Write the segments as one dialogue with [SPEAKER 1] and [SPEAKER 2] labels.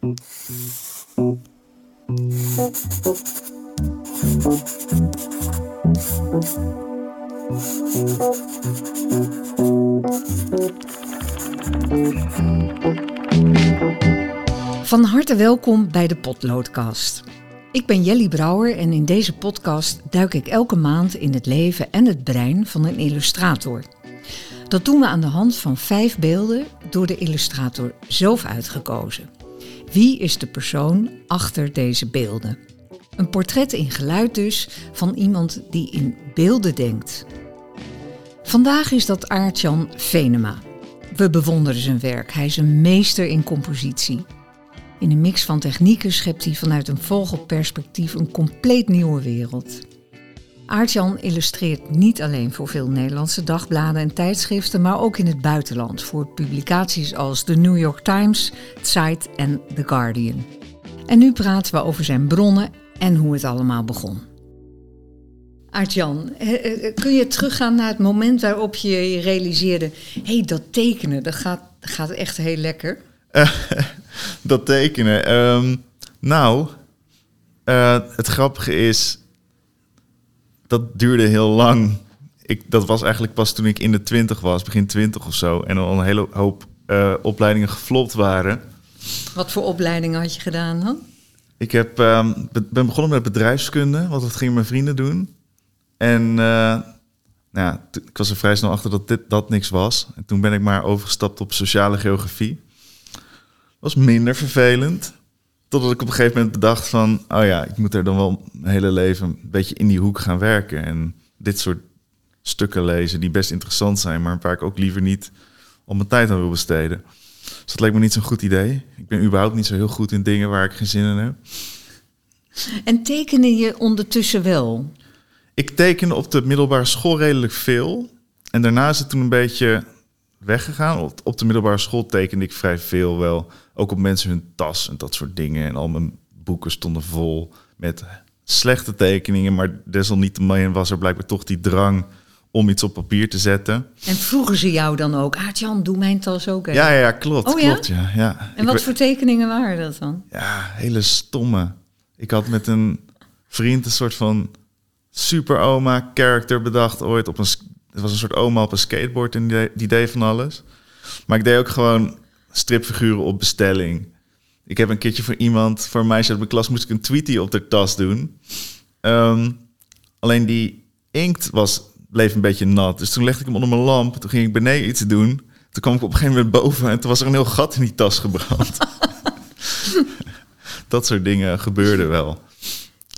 [SPEAKER 1] Van harte welkom bij de Potloodkast. Ik ben Jelly Brouwer en in deze podcast duik ik elke maand in het leven en het brein van een illustrator. Dat doen we aan de hand van vijf beelden door de illustrator zelf uitgekozen. Wie is de persoon achter deze beelden? Een portret in geluid dus van iemand die in beelden denkt. Vandaag is dat Aartjan Venema. We bewonderen zijn werk. Hij is een meester in compositie. In een mix van technieken schept hij vanuit een vogelperspectief een compleet nieuwe wereld. Aartjan illustreert niet alleen voor veel Nederlandse dagbladen en tijdschriften, maar ook in het buitenland voor publicaties als The New York Times, Zeit en The Guardian. En nu praten we over zijn bronnen en hoe het allemaal begon. Aartjan, kun je teruggaan naar het moment waarop je je realiseerde: hé, hey, dat tekenen, dat gaat, gaat echt heel lekker?
[SPEAKER 2] dat tekenen. Ehm, nou, het grappige is, dat duurde heel lang. Ik, dat was eigenlijk pas toen ik in de twintig was, begin twintig of zo. En al een hele hoop uh, opleidingen geflopt waren.
[SPEAKER 1] Wat voor opleidingen had je gedaan dan?
[SPEAKER 2] Ik heb, um, ben begonnen met bedrijfskunde, want dat gingen mijn vrienden doen. En uh, nou ja, ik was er vrij snel achter dat dit dat niks was. En toen ben ik maar overgestapt op sociale geografie was minder vervelend. Totdat ik op een gegeven moment bedacht van... oh ja, ik moet er dan wel mijn hele leven een beetje in die hoek gaan werken. En dit soort stukken lezen die best interessant zijn... maar waar ik ook liever niet al mijn tijd aan wil besteden. Dus dat leek me niet zo'n goed idee. Ik ben überhaupt niet zo heel goed in dingen waar ik geen zin in heb.
[SPEAKER 1] En tekende je ondertussen wel?
[SPEAKER 2] Ik tekende op de middelbare school redelijk veel. En daarna is het toen een beetje weggegaan. Op de middelbare school tekende ik vrij veel wel. Ook op mensen hun tas en dat soort dingen. En al mijn boeken stonden vol met slechte tekeningen. Maar desalniettemin was er blijkbaar toch die drang om iets op papier te zetten.
[SPEAKER 1] En vroegen ze jou dan ook, Aartjan, doe mijn tas ook
[SPEAKER 2] Ja, ja, ja, klopt. Oh, klopt ja? Ja,
[SPEAKER 1] En wat voor tekeningen waren dat dan?
[SPEAKER 2] Ja, hele stomme. Ik had met een vriend een soort van super oma character bedacht ooit op een het was een soort oma op een skateboard en die, deed van alles. Maar ik deed ook gewoon stripfiguren op bestelling. Ik heb een keertje voor iemand, voor een meisje uit mijn klas, moest ik een tweetie op de tas doen. Ehm, alleen die inkt was, bleef een beetje nat. Dus toen legde ik hem onder mijn lamp. Toen ging ik beneden iets doen. Toen kwam ik op een gegeven moment boven en toen was er een heel gat in die tas gebrand. dat soort dingen gebeurden wel.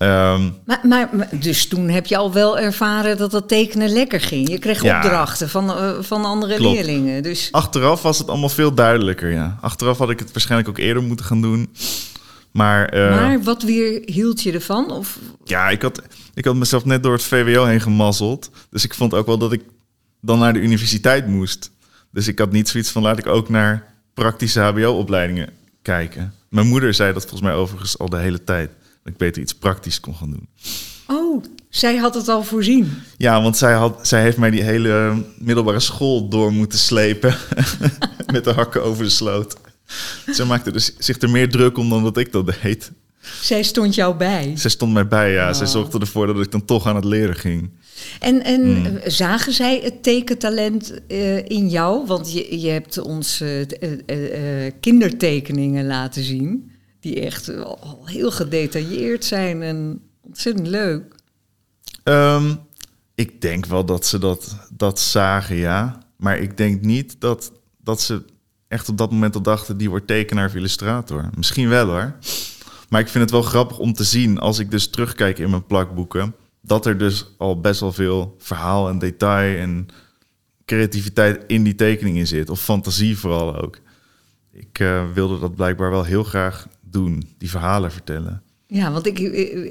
[SPEAKER 1] Ehm, maar, maar, dus toen heb je al wel ervaren dat dat tekenen lekker ging. Je kreeg opdrachten van, uh, van andere leerlingen. Dus...
[SPEAKER 2] Achteraf was het allemaal veel duidelijker, ja. Achteraf had ik het waarschijnlijk ook eerder moeten gaan doen. Maar,
[SPEAKER 1] uh, maar wat weer hield je ervan? Of?
[SPEAKER 2] Ja, ik had, ik had mezelf net door het VWO heen gemazzeld. Dus ik vond ook wel dat ik dan naar de universiteit moest. Dus ik had niet zoiets van laat ik ook naar praktische HBO-opleidingen kijken. Mijn moeder zei dat volgens mij overigens al de hele tijd dat ik beter iets praktisch kon gaan doen.
[SPEAKER 1] Oh, zij had het al voorzien.
[SPEAKER 2] Ja, want zij, had, zij heeft mij die hele middelbare school door moeten slepen. met de hakken over de sloot. Zij maakte dus zich er meer druk om dan dat ik dat deed.
[SPEAKER 1] Zij stond jou bij?
[SPEAKER 2] Zij stond mij bij, ja. Zij oh. zorgde ervoor dat ik dan toch aan het leren ging.
[SPEAKER 1] En, en hmm. zagen zij het tekentalent uh, in jou? Want je, je hebt ons uh, uh, kindertekeningen laten zien die echt al heel gedetailleerd zijn en ontzettend leuk.
[SPEAKER 2] Um, ik denk wel dat ze dat, dat zagen, ja. Maar ik denk niet dat, dat ze echt op dat moment al dachten... die wordt tekenaar of illustrator. Misschien wel hoor. Maar ik vind het wel grappig om te zien, als ik dus terugkijk in mijn plakboeken... dat er dus al best wel veel verhaal en detail en creativiteit in die tekeningen zit. Of fantasie vooral ook. Ik uh, wilde dat blijkbaar wel heel graag doen, die verhalen vertellen.
[SPEAKER 1] Ja, want ik,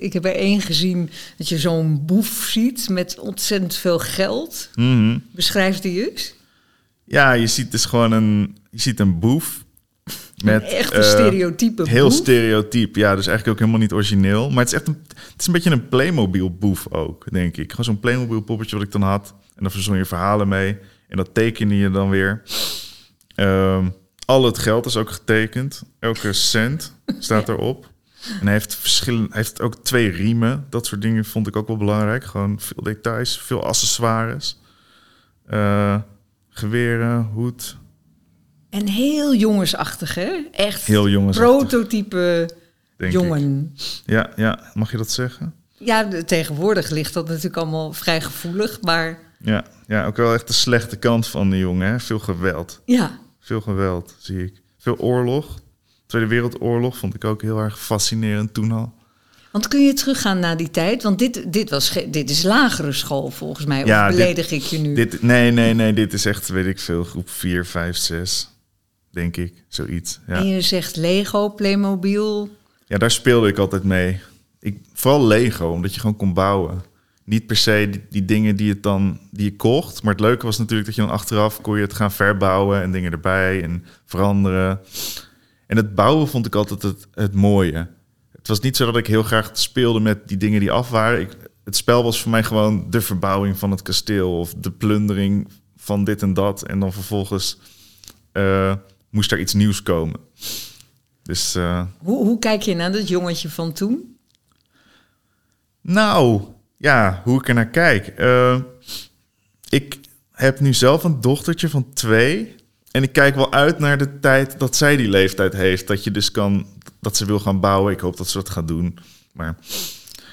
[SPEAKER 1] ik, heb er één gezien dat je zo'n boef ziet met ontzettend veel geld. Mm Beschrijf die eens.
[SPEAKER 2] Ja, je ziet dus gewoon een, je ziet een boef. Met,
[SPEAKER 1] echt een uh, stereotype
[SPEAKER 2] Heel stereotyp, ja. Dus eigenlijk ook helemaal niet origineel. Maar het is echt een, het is een beetje een Playmobil boef ook, denk ik. Gewoon zo'n Playmobil poppetje wat ik dan had. En dan verzon je verhalen mee. En dat teken je dan weer. Um, al het geld is ook getekend. Elke cent staat erop. En hij heeft, verschillende, hij heeft ook twee riemen. Dat soort dingen vond ik ook wel belangrijk. Gewoon veel details, veel accessoires. Eh, geweren, hoed.
[SPEAKER 1] En heel jongensachtig, hè? Echt
[SPEAKER 2] Heel jongens.
[SPEAKER 1] prototype
[SPEAKER 2] denk
[SPEAKER 1] jongen.
[SPEAKER 2] ik. Ja, ja, mag je dat zeggen?
[SPEAKER 1] Ja, tegenwoordig ligt dat natuurlijk allemaal vrij gevoelig, maar
[SPEAKER 2] Ja, ja, ook wel echt de slechte kant van de jongen. Hè? Veel geweld.
[SPEAKER 1] ja.
[SPEAKER 2] Veel geweld, zie ik. Veel oorlog. Tweede Wereldoorlog vond ik ook heel erg fascinerend toen al.
[SPEAKER 1] Want kun je teruggaan naar die tijd? Want dit, dit, was dit is lagere school volgens mij.
[SPEAKER 2] Ja,
[SPEAKER 1] of
[SPEAKER 2] dit-
[SPEAKER 1] beledig ik je nu?
[SPEAKER 2] Dit, nee, nee, nee, dit is echt, weet ik veel, groep 4, 5, 6, denk ik. Zoiets. Ja.
[SPEAKER 1] En je zegt Lego, Playmobil.
[SPEAKER 2] ja, daar speelde ik altijd mee. Ik, vooral Lego, omdat je gewoon kon bouwen. Niet per se die, die dingen die, het dan, die je kocht. Maar het leuke was natuurlijk dat je dan achteraf kon je het gaan verbouwen en dingen erbij en veranderen. En het bouwen vond ik altijd het, het mooie. Het was niet zo dat ik heel graag speelde met die dingen die af waren. Ik, het spel was voor mij gewoon de verbouwing van het kasteel of de plundering van dit en dat. En dan vervolgens eh, moest er iets nieuws komen. Dus eh,
[SPEAKER 1] Hoe, hoe kijk je naar dat jongetje van toen?
[SPEAKER 2] Nou, ja, hoe ik er naar kijk. Eh, ik heb nu zelf een dochtertje van twee. En ik kijk wel uit naar de tijd dat zij die leeftijd heeft. Dat je dus kan, dat ze wil gaan bouwen. Ik hoop dat ze dat gaat doen. Maar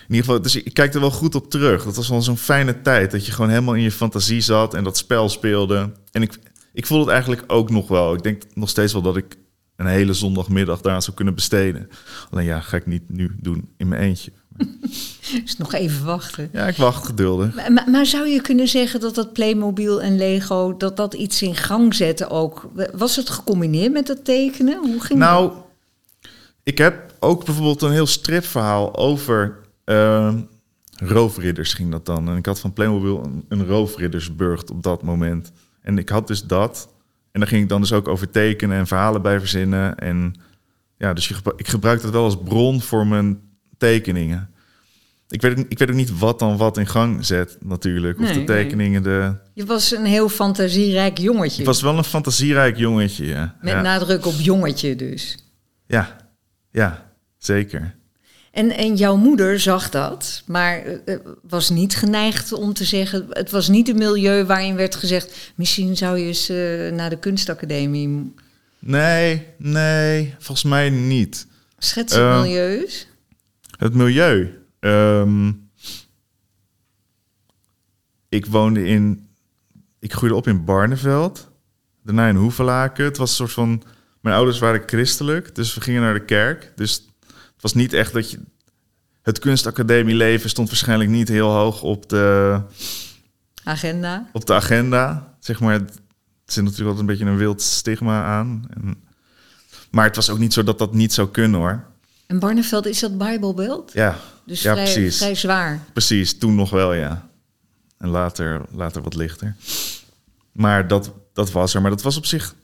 [SPEAKER 2] in ieder geval, dus ik kijk er wel goed op terug. Dat was wel zo'n fijne tijd. Dat je gewoon helemaal in je fantasie zat en dat spel speelde. En ik, ik voel het eigenlijk ook nog wel. Ik denk nog steeds wel dat ik een hele zondagmiddag daaraan zou kunnen besteden. Alleen ja, ga ik niet nu doen in mijn eentje.
[SPEAKER 1] Dus nog even wachten.
[SPEAKER 2] Ja, ik wacht geduldig.
[SPEAKER 1] Maar, maar- maar zou je kunnen zeggen dat dat Playmobil en Lego... dat dat iets in gang zette ook? Was het gecombineerd met het tekenen? Hoe ging dat?
[SPEAKER 2] Nou, ik heb ook bijvoorbeeld een heel stripverhaal over eh, roofridders ging dat dan. En ik had van Playmobil een, een roofriddersburgt op dat moment. En ik had dus dat. En daar ging ik dan dus ook over tekenen en verhalen bij verzinnen. En ja, dus je ik gebruik dat wel als bron voor mijn tekeningen. Ik weet, ook- ik weet ook niet wat dan wat in gang zet, natuurlijk. Of
[SPEAKER 1] Nee,
[SPEAKER 2] de
[SPEAKER 1] nee.
[SPEAKER 2] tekeningen, de...
[SPEAKER 1] Je was een heel fantasierijk jongetje.
[SPEAKER 2] Ik was wel een fantasierijk jongetje, ja.
[SPEAKER 1] Met
[SPEAKER 2] ja.
[SPEAKER 1] nadruk op jongetje dus.
[SPEAKER 2] Ja, ja, zeker.
[SPEAKER 1] En, en jouw moeder zag dat, maar eh, eh, was niet geneigd om te zeggen... het was niet een milieu waarin werd gezegd... misschien zou je eens eh, naar de kunstacademie...
[SPEAKER 2] Nee, nee, volgens mij niet.
[SPEAKER 1] Schets het
[SPEAKER 2] Eh,
[SPEAKER 1] milieus.
[SPEAKER 2] Het milieu. Ehm, ik woonde in. Ik groeide op in Barneveld. Daarna in Hoevelaken. Het was een soort van. Mijn ouders waren christelijk, dus we gingen naar de kerk. Dus het was niet echt dat je. Het kunstacademieleven stond waarschijnlijk niet heel hoog op de,
[SPEAKER 1] Agenda.
[SPEAKER 2] op de agenda. Zeg maar, het zit natuurlijk altijd een beetje een wild stigma aan. En, maar het was ook niet zo dat dat niet zou kunnen hoor.
[SPEAKER 1] En Barneveld, is dat Bijbelbelt?
[SPEAKER 2] Ja,
[SPEAKER 1] Dus
[SPEAKER 2] ja
[SPEAKER 1] vrij,
[SPEAKER 2] precies.
[SPEAKER 1] vrij zwaar.
[SPEAKER 2] Precies, toen nog wel, ja. En later, later wat lichter. Maar dat, dat was er. Maar dat was op zich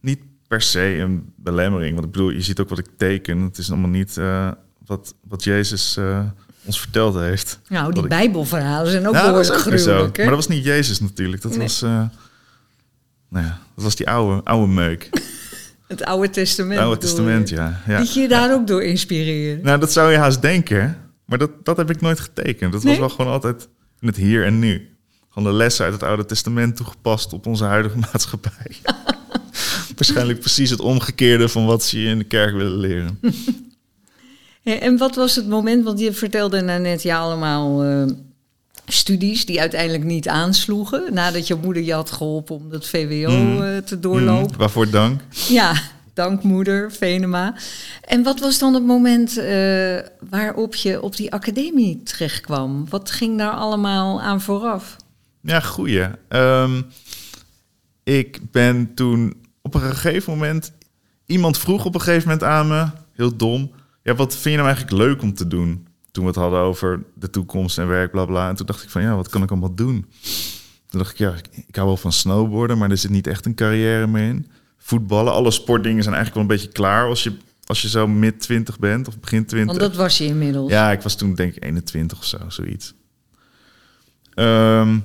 [SPEAKER 2] niet per se een belemmering. Want ik bedoel, je ziet ook wat ik teken. Het is allemaal niet eh, wat, wat Jezus eh, ons verteld heeft.
[SPEAKER 1] Nou, die
[SPEAKER 2] ik-
[SPEAKER 1] Bijbelverhalen zijn ook
[SPEAKER 2] Nou,
[SPEAKER 1] behoorlijk gruwelijk.
[SPEAKER 2] Maar dat was niet Jezus natuurlijk. Dat
[SPEAKER 1] Nee.
[SPEAKER 2] was... eh, nou ja, dat was die oude, oude meuk.
[SPEAKER 1] Het Oude Testament.
[SPEAKER 2] Het oude testament, ja. ja.
[SPEAKER 1] Liet je je daar ook door inspireren?
[SPEAKER 2] Nou, dat zou je haast denken. Maar dat, dat heb ik nooit getekend. Dat
[SPEAKER 1] Nee?
[SPEAKER 2] was wel gewoon altijd in het hier en nu. Gewoon de lessen uit het Oude Testament toegepast op onze huidige maatschappij. Waarschijnlijk precies het omgekeerde van wat ze je in de kerk willen leren.
[SPEAKER 1] En wat was het moment, want je vertelde nou net ja allemaal eh, studies die uiteindelijk niet aansloegen. Nadat je moeder je had geholpen om dat VWO
[SPEAKER 2] Mm.
[SPEAKER 1] eh, te doorlopen.
[SPEAKER 2] Mm, waarvoor dank.
[SPEAKER 1] Ja, dank moeder, Venema. En wat was dan het moment eh, waarop je op die academie terechtkwam? Wat ging daar allemaal aan vooraf?
[SPEAKER 2] Ja, goeie. Ehm, ik ben toen op een gegeven moment... Iemand vroeg op een gegeven moment aan me, heel dom... Ja, wat vind je nou eigenlijk leuk om te doen? Toen we het hadden over de toekomst en werk, bla bla. En toen dacht ik van, ja, wat kan ik allemaal doen? Toen dacht ik, ja, ik, hou wel van snowboarden... maar er zit niet echt een carrière meer in. Voetballen, alle sportdingen zijn eigenlijk wel een beetje klaar... als je, als je zo mid 20 bent of begin 20.
[SPEAKER 1] Want dat was je inmiddels.
[SPEAKER 2] Ja, ik was toen denk ik 21 of zo, zoiets. Ehm,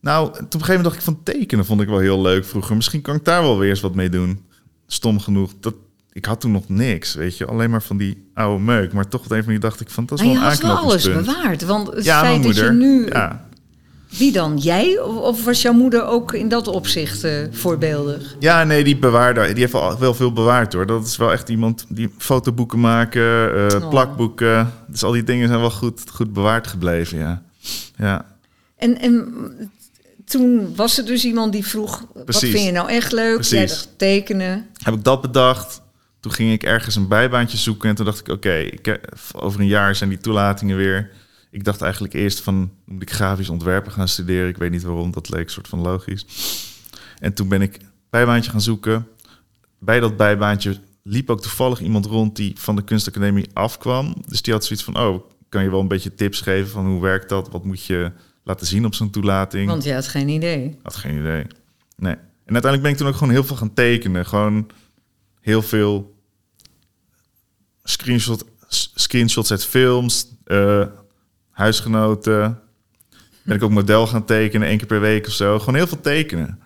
[SPEAKER 2] Nou, toen op een gegeven moment dacht ik van tekenen vond ik wel heel leuk vroeger. Misschien kan ik daar wel weer eens wat mee doen. Stom genoeg. Dat, ik had toen nog niks, weet je. Alleen maar van die oude meuk. Maar toch op een andere dacht ik van, dat is
[SPEAKER 1] Maar
[SPEAKER 2] wel
[SPEAKER 1] je
[SPEAKER 2] een
[SPEAKER 1] had alles bewaard. Want het
[SPEAKER 2] Ja,
[SPEAKER 1] feit dat je nu...
[SPEAKER 2] Ja.
[SPEAKER 1] Wie dan? Jij? Of, was jouw moeder ook in dat opzicht eh, voorbeeldig?
[SPEAKER 2] ja, nee, die bewaarde, die heeft wel, wel veel bewaard hoor. Dat is wel echt iemand die fotoboeken maken, eh,
[SPEAKER 1] Oh.
[SPEAKER 2] plakboeken. Dus al die dingen zijn wel goed, goed bewaard gebleven, ja. Ja,
[SPEAKER 1] En, en toen was er dus iemand die vroeg... wat vind je nou echt leuk? Jij
[SPEAKER 2] Precies.
[SPEAKER 1] dacht tekenen.
[SPEAKER 2] heb ik dat bedacht. Toen ging ik ergens een bijbaantje zoeken en toen dacht ik, oké, over een jaar zijn die toelatingen weer. Ik dacht eigenlijk eerst van, moet ik grafisch ontwerpen gaan studeren? Ik weet niet waarom, dat leek soort van logisch. En toen ben ik bijbaantje gaan zoeken. Bij dat bijbaantje liep ook toevallig iemand rond die van de kunstacademie afkwam. Dus die had zoiets van, oh, kan je wel een beetje tips geven van hoe werkt dat? Wat moet je laten zien op zo'n toelating?
[SPEAKER 1] Want je had geen idee.
[SPEAKER 2] Had geen idee. Nee. En uiteindelijk ben ik toen ook gewoon heel veel gaan tekenen. Gewoon heel veel screenshot, screenshots uit films, eh, huisgenoten. Ben ik ook model gaan tekenen, één keer per week of zo. Gewoon heel veel tekenen.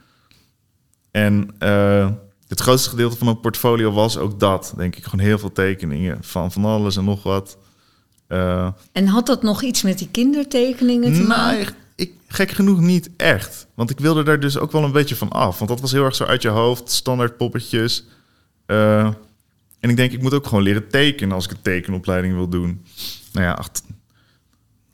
[SPEAKER 2] En eh, het grootste gedeelte van mijn portfolio was ook dat, denk ik. Gewoon heel veel tekeningen van van alles en nog wat. Eh,
[SPEAKER 1] En had dat nog iets met die kindertekeningen te maken?
[SPEAKER 2] Nee, ik, gek genoeg niet echt. Want ik wilde daar dus ook wel een beetje van af. Want dat was heel erg zo uit je hoofd, standaard poppetjes. En ik denk, ik moet ook gewoon leren tekenen als ik een tekenopleiding wil doen. Nou ja, ach,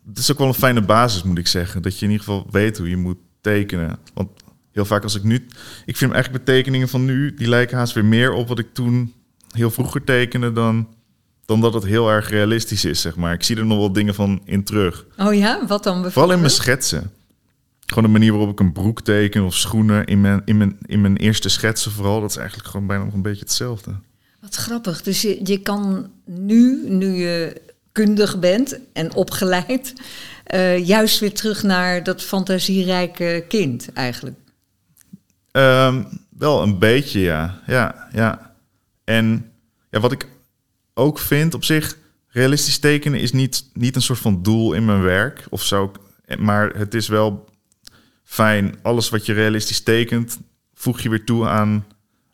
[SPEAKER 2] het is ook wel een fijne basis, moet ik zeggen. Dat je in ieder geval weet hoe je moet tekenen. Want heel vaak als ik nu... Ik vind eigenlijk de tekeningen van nu, die lijken haast weer meer op wat ik toen heel vroeger tekende... dan, dan dat het heel erg realistisch is, zeg maar. Ik zie er nog wel dingen van in terug.
[SPEAKER 1] Oh ja, wat dan bijvoorbeeld?
[SPEAKER 2] Vooral in mijn schetsen. Gewoon de manier waarop ik een broek teken of schoenen in mijn, in mijn, in mijn eerste schetsen vooral. Dat is eigenlijk gewoon bijna nog een beetje hetzelfde.
[SPEAKER 1] Wat grappig. Dus je, je kan nu, nu je kundig bent en opgeleid, eh, juist weer terug naar dat fantasierijke kind eigenlijk.
[SPEAKER 2] Ehm, wel een beetje, ja. Ja, ja. En ja, wat ik ook vind op zich, realistisch tekenen is niet, niet een soort van doel in mijn werk of zo. Maar het is wel fijn. Alles wat je realistisch tekent, voeg je weer toe aan,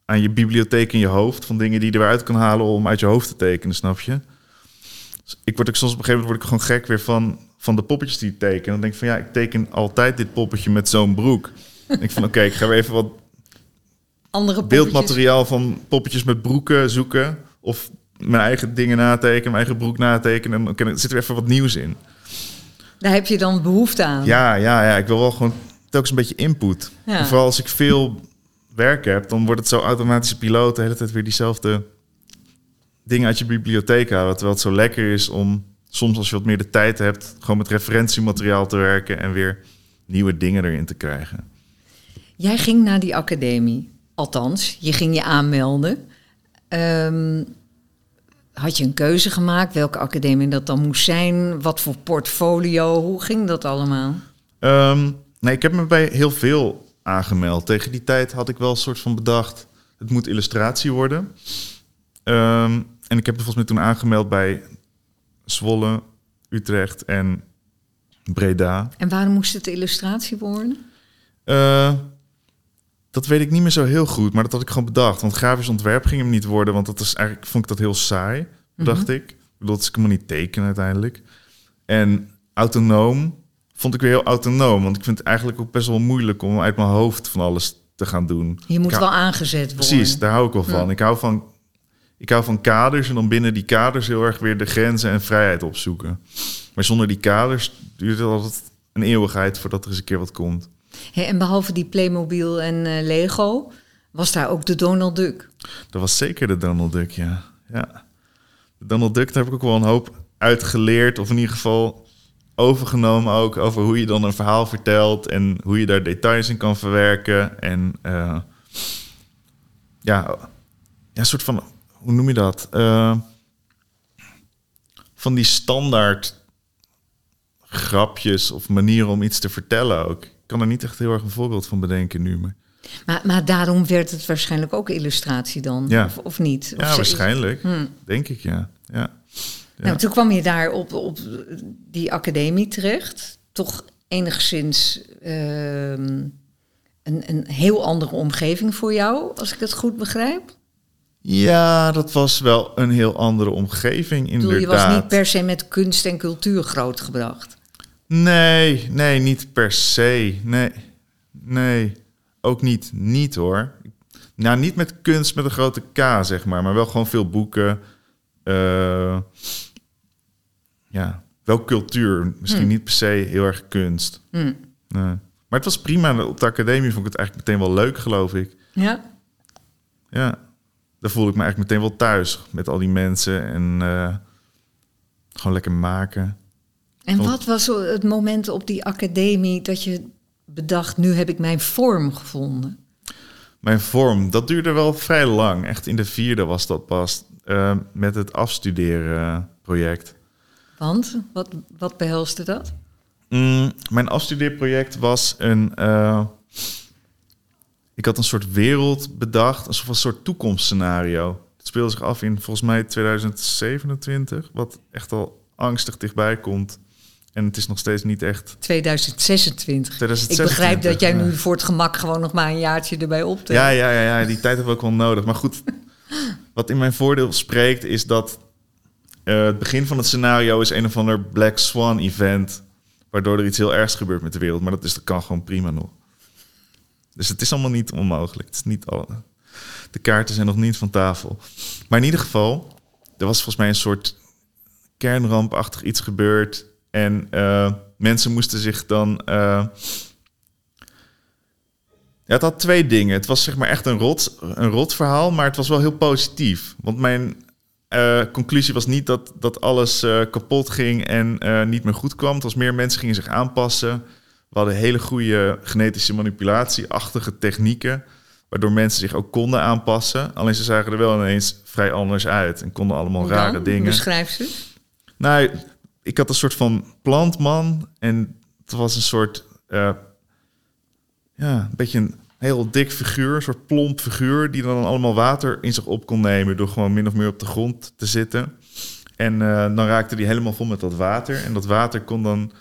[SPEAKER 2] aan je bibliotheek in je hoofd. Van dingen die je eruit kan halen om uit je hoofd te tekenen, snap je? Dus ik word ook soms op een gegeven moment word ik gewoon gek weer van, van de poppetjes die ik teken. Dan denk ik van ja, ik teken altijd dit poppetje met zo'n broek. Ik van oké, ik ga weer even wat
[SPEAKER 1] Andere
[SPEAKER 2] beeldmateriaal van poppetjes met broeken zoeken. Of mijn eigen dingen natekenen, mijn eigen broek natekenen. En dan zit er even wat nieuws in.
[SPEAKER 1] Daar heb je dan behoefte aan.
[SPEAKER 2] Ja, ja, ja. Ik wil wel gewoon telkens een beetje input.
[SPEAKER 1] Ja.
[SPEAKER 2] En vooral als ik veel werk heb, dan wordt het zo automatische piloot de hele tijd weer diezelfde dingen uit je bibliotheek halen. Terwijl het zo lekker is om soms als je wat meer de tijd hebt, gewoon met referentiemateriaal te werken en weer nieuwe dingen erin te krijgen.
[SPEAKER 1] Jij ging naar die academie. Althans, je ging je aanmelden. Ehm, had je een keuze gemaakt welke academie dat dan moest zijn? Wat voor portfolio? Hoe ging dat allemaal?
[SPEAKER 2] Ehm, nee, ik heb me bij heel veel aangemeld. Tegen die tijd had ik wel een soort van bedacht, het moet illustratie worden. Ehm, en ik heb me volgens mij toen aangemeld bij Zwolle, Utrecht en Breda.
[SPEAKER 1] En waarom moest het illustratie worden?
[SPEAKER 2] Eh, dat weet ik niet meer zo heel goed, maar dat had ik gewoon bedacht. Want grafisch ontwerp ging hem niet worden, want dat is eigenlijk vond ik dat heel saai, dacht ik. Ik bedoel, dat is helemaal niet tekenen uiteindelijk. En autonoom vond ik weer heel autonoom, want ik vind het eigenlijk ook best wel moeilijk om uit mijn hoofd van alles te gaan doen.
[SPEAKER 1] Je moet
[SPEAKER 2] hou-
[SPEAKER 1] wel aangezet worden.
[SPEAKER 2] Precies, daar hou ik wel van. Ik, hou van ik hou van kaders en dan binnen die kaders heel erg weer de grenzen en vrijheid opzoeken. Maar zonder die kaders duurt het altijd een eeuwigheid voordat er eens een keer wat komt.
[SPEAKER 1] En behalve die Playmobil en eh, Lego, was daar ook de Donald Duck.
[SPEAKER 2] Dat was zeker de Donald Duck, ja. ja. De Donald Duck, daar heb ik ook wel een hoop uitgeleerd. Of in ieder geval overgenomen ook. Over hoe je dan een verhaal vertelt. En hoe je daar details in kan verwerken. En eh, ja, ja, een soort van, hoe noem je dat? Eh, van die standaard grapjes of manieren om iets te vertellen ook. Ik kan er niet echt heel erg een voorbeeld van bedenken nu. Maar
[SPEAKER 1] Maar, maar daarom werd het waarschijnlijk ook illustratie dan,
[SPEAKER 2] Ja.
[SPEAKER 1] of, of niet? Of
[SPEAKER 2] ja, waarschijnlijk.
[SPEAKER 1] Hmm.
[SPEAKER 2] Denk ik, ja. ja.
[SPEAKER 1] Nou, toen kwam je daar op, op die academie terecht. Toch enigszins ehm, een, een heel andere omgeving voor jou, als ik het goed begrijp.
[SPEAKER 2] Ja, dat was wel een heel andere omgeving,
[SPEAKER 1] Ik bedoel,
[SPEAKER 2] inderdaad.
[SPEAKER 1] je was niet per se met kunst en cultuur grootgebracht.
[SPEAKER 2] Nee, nee, niet per se. Nee, nee. Ook niet, niet hoor. Nou, niet met kunst met een grote K, zeg maar. Maar wel gewoon veel boeken. Eh, ja, wel cultuur. Misschien
[SPEAKER 1] Hmm.
[SPEAKER 2] niet per se heel erg kunst.
[SPEAKER 1] Hm.
[SPEAKER 2] Nee. Maar het was prima. Op de academie vond ik het eigenlijk meteen wel leuk, geloof ik.
[SPEAKER 1] Ja?
[SPEAKER 2] Ja, daar voelde ik me eigenlijk meteen wel thuis. Met al die mensen en eh, gewoon lekker maken.
[SPEAKER 1] En
[SPEAKER 2] Vond-
[SPEAKER 1] wat was het moment op die academie dat je bedacht, nu heb ik mijn vorm gevonden?
[SPEAKER 2] Mijn vorm, dat duurde wel vrij lang. Echt in de vierde was dat pas. eh, met het afstuderen project.
[SPEAKER 1] Want, wat, wat behelste dat?
[SPEAKER 2] Mm, mijn afstudeerproject was een... eh, ik had een soort wereld bedacht. Een soort, een soort toekomstscenario. Het speelde zich af in volgens mij 2027. Wat echt al angstig dichtbij komt. En het is nog steeds niet echt
[SPEAKER 1] 2026. Ik
[SPEAKER 2] 2026.
[SPEAKER 1] begrijp dat jij nu voor het gemak gewoon nog maar een jaartje erbij optelt.
[SPEAKER 2] Ja, ja, ja, ja, die tijd hebben we ook wel nodig. Maar goed, wat in mijn voordeel spreekt is dat eh, het begin van het scenario is een of ander Black Swan event, waardoor er iets heel ergs gebeurt met de wereld. Maar dat, is, dat kan gewoon prima nog. Dus het is allemaal niet onmogelijk. Het is niet alle, de kaarten zijn nog niet van tafel. Maar in ieder geval, er was volgens mij een soort kernrampachtig iets gebeurd. En eh, mensen moesten zich dan... eh, ja, het had twee dingen. Het was zeg maar echt een rot, een rot verhaal, maar het was wel heel positief. Want mijn eh, conclusie was niet dat, dat alles eh, kapot ging en eh, niet meer goed kwam. Het was meer mensen gingen zich aanpassen. We hadden hele goede genetische manipulatieachtige technieken, waardoor mensen zich ook konden aanpassen. Alleen ze zagen er wel ineens vrij anders uit en konden allemaal rare dingen.
[SPEAKER 1] Beschrijf ze.
[SPEAKER 2] Nou, ik had een soort van plantman en het was een soort, ja, een beetje een heel dik figuur, een soort plomp figuur, die dan allemaal water in zich op kon nemen door gewoon min of meer op de grond te zitten. En eh, dan raakte die helemaal vol met dat water en dat water kon dan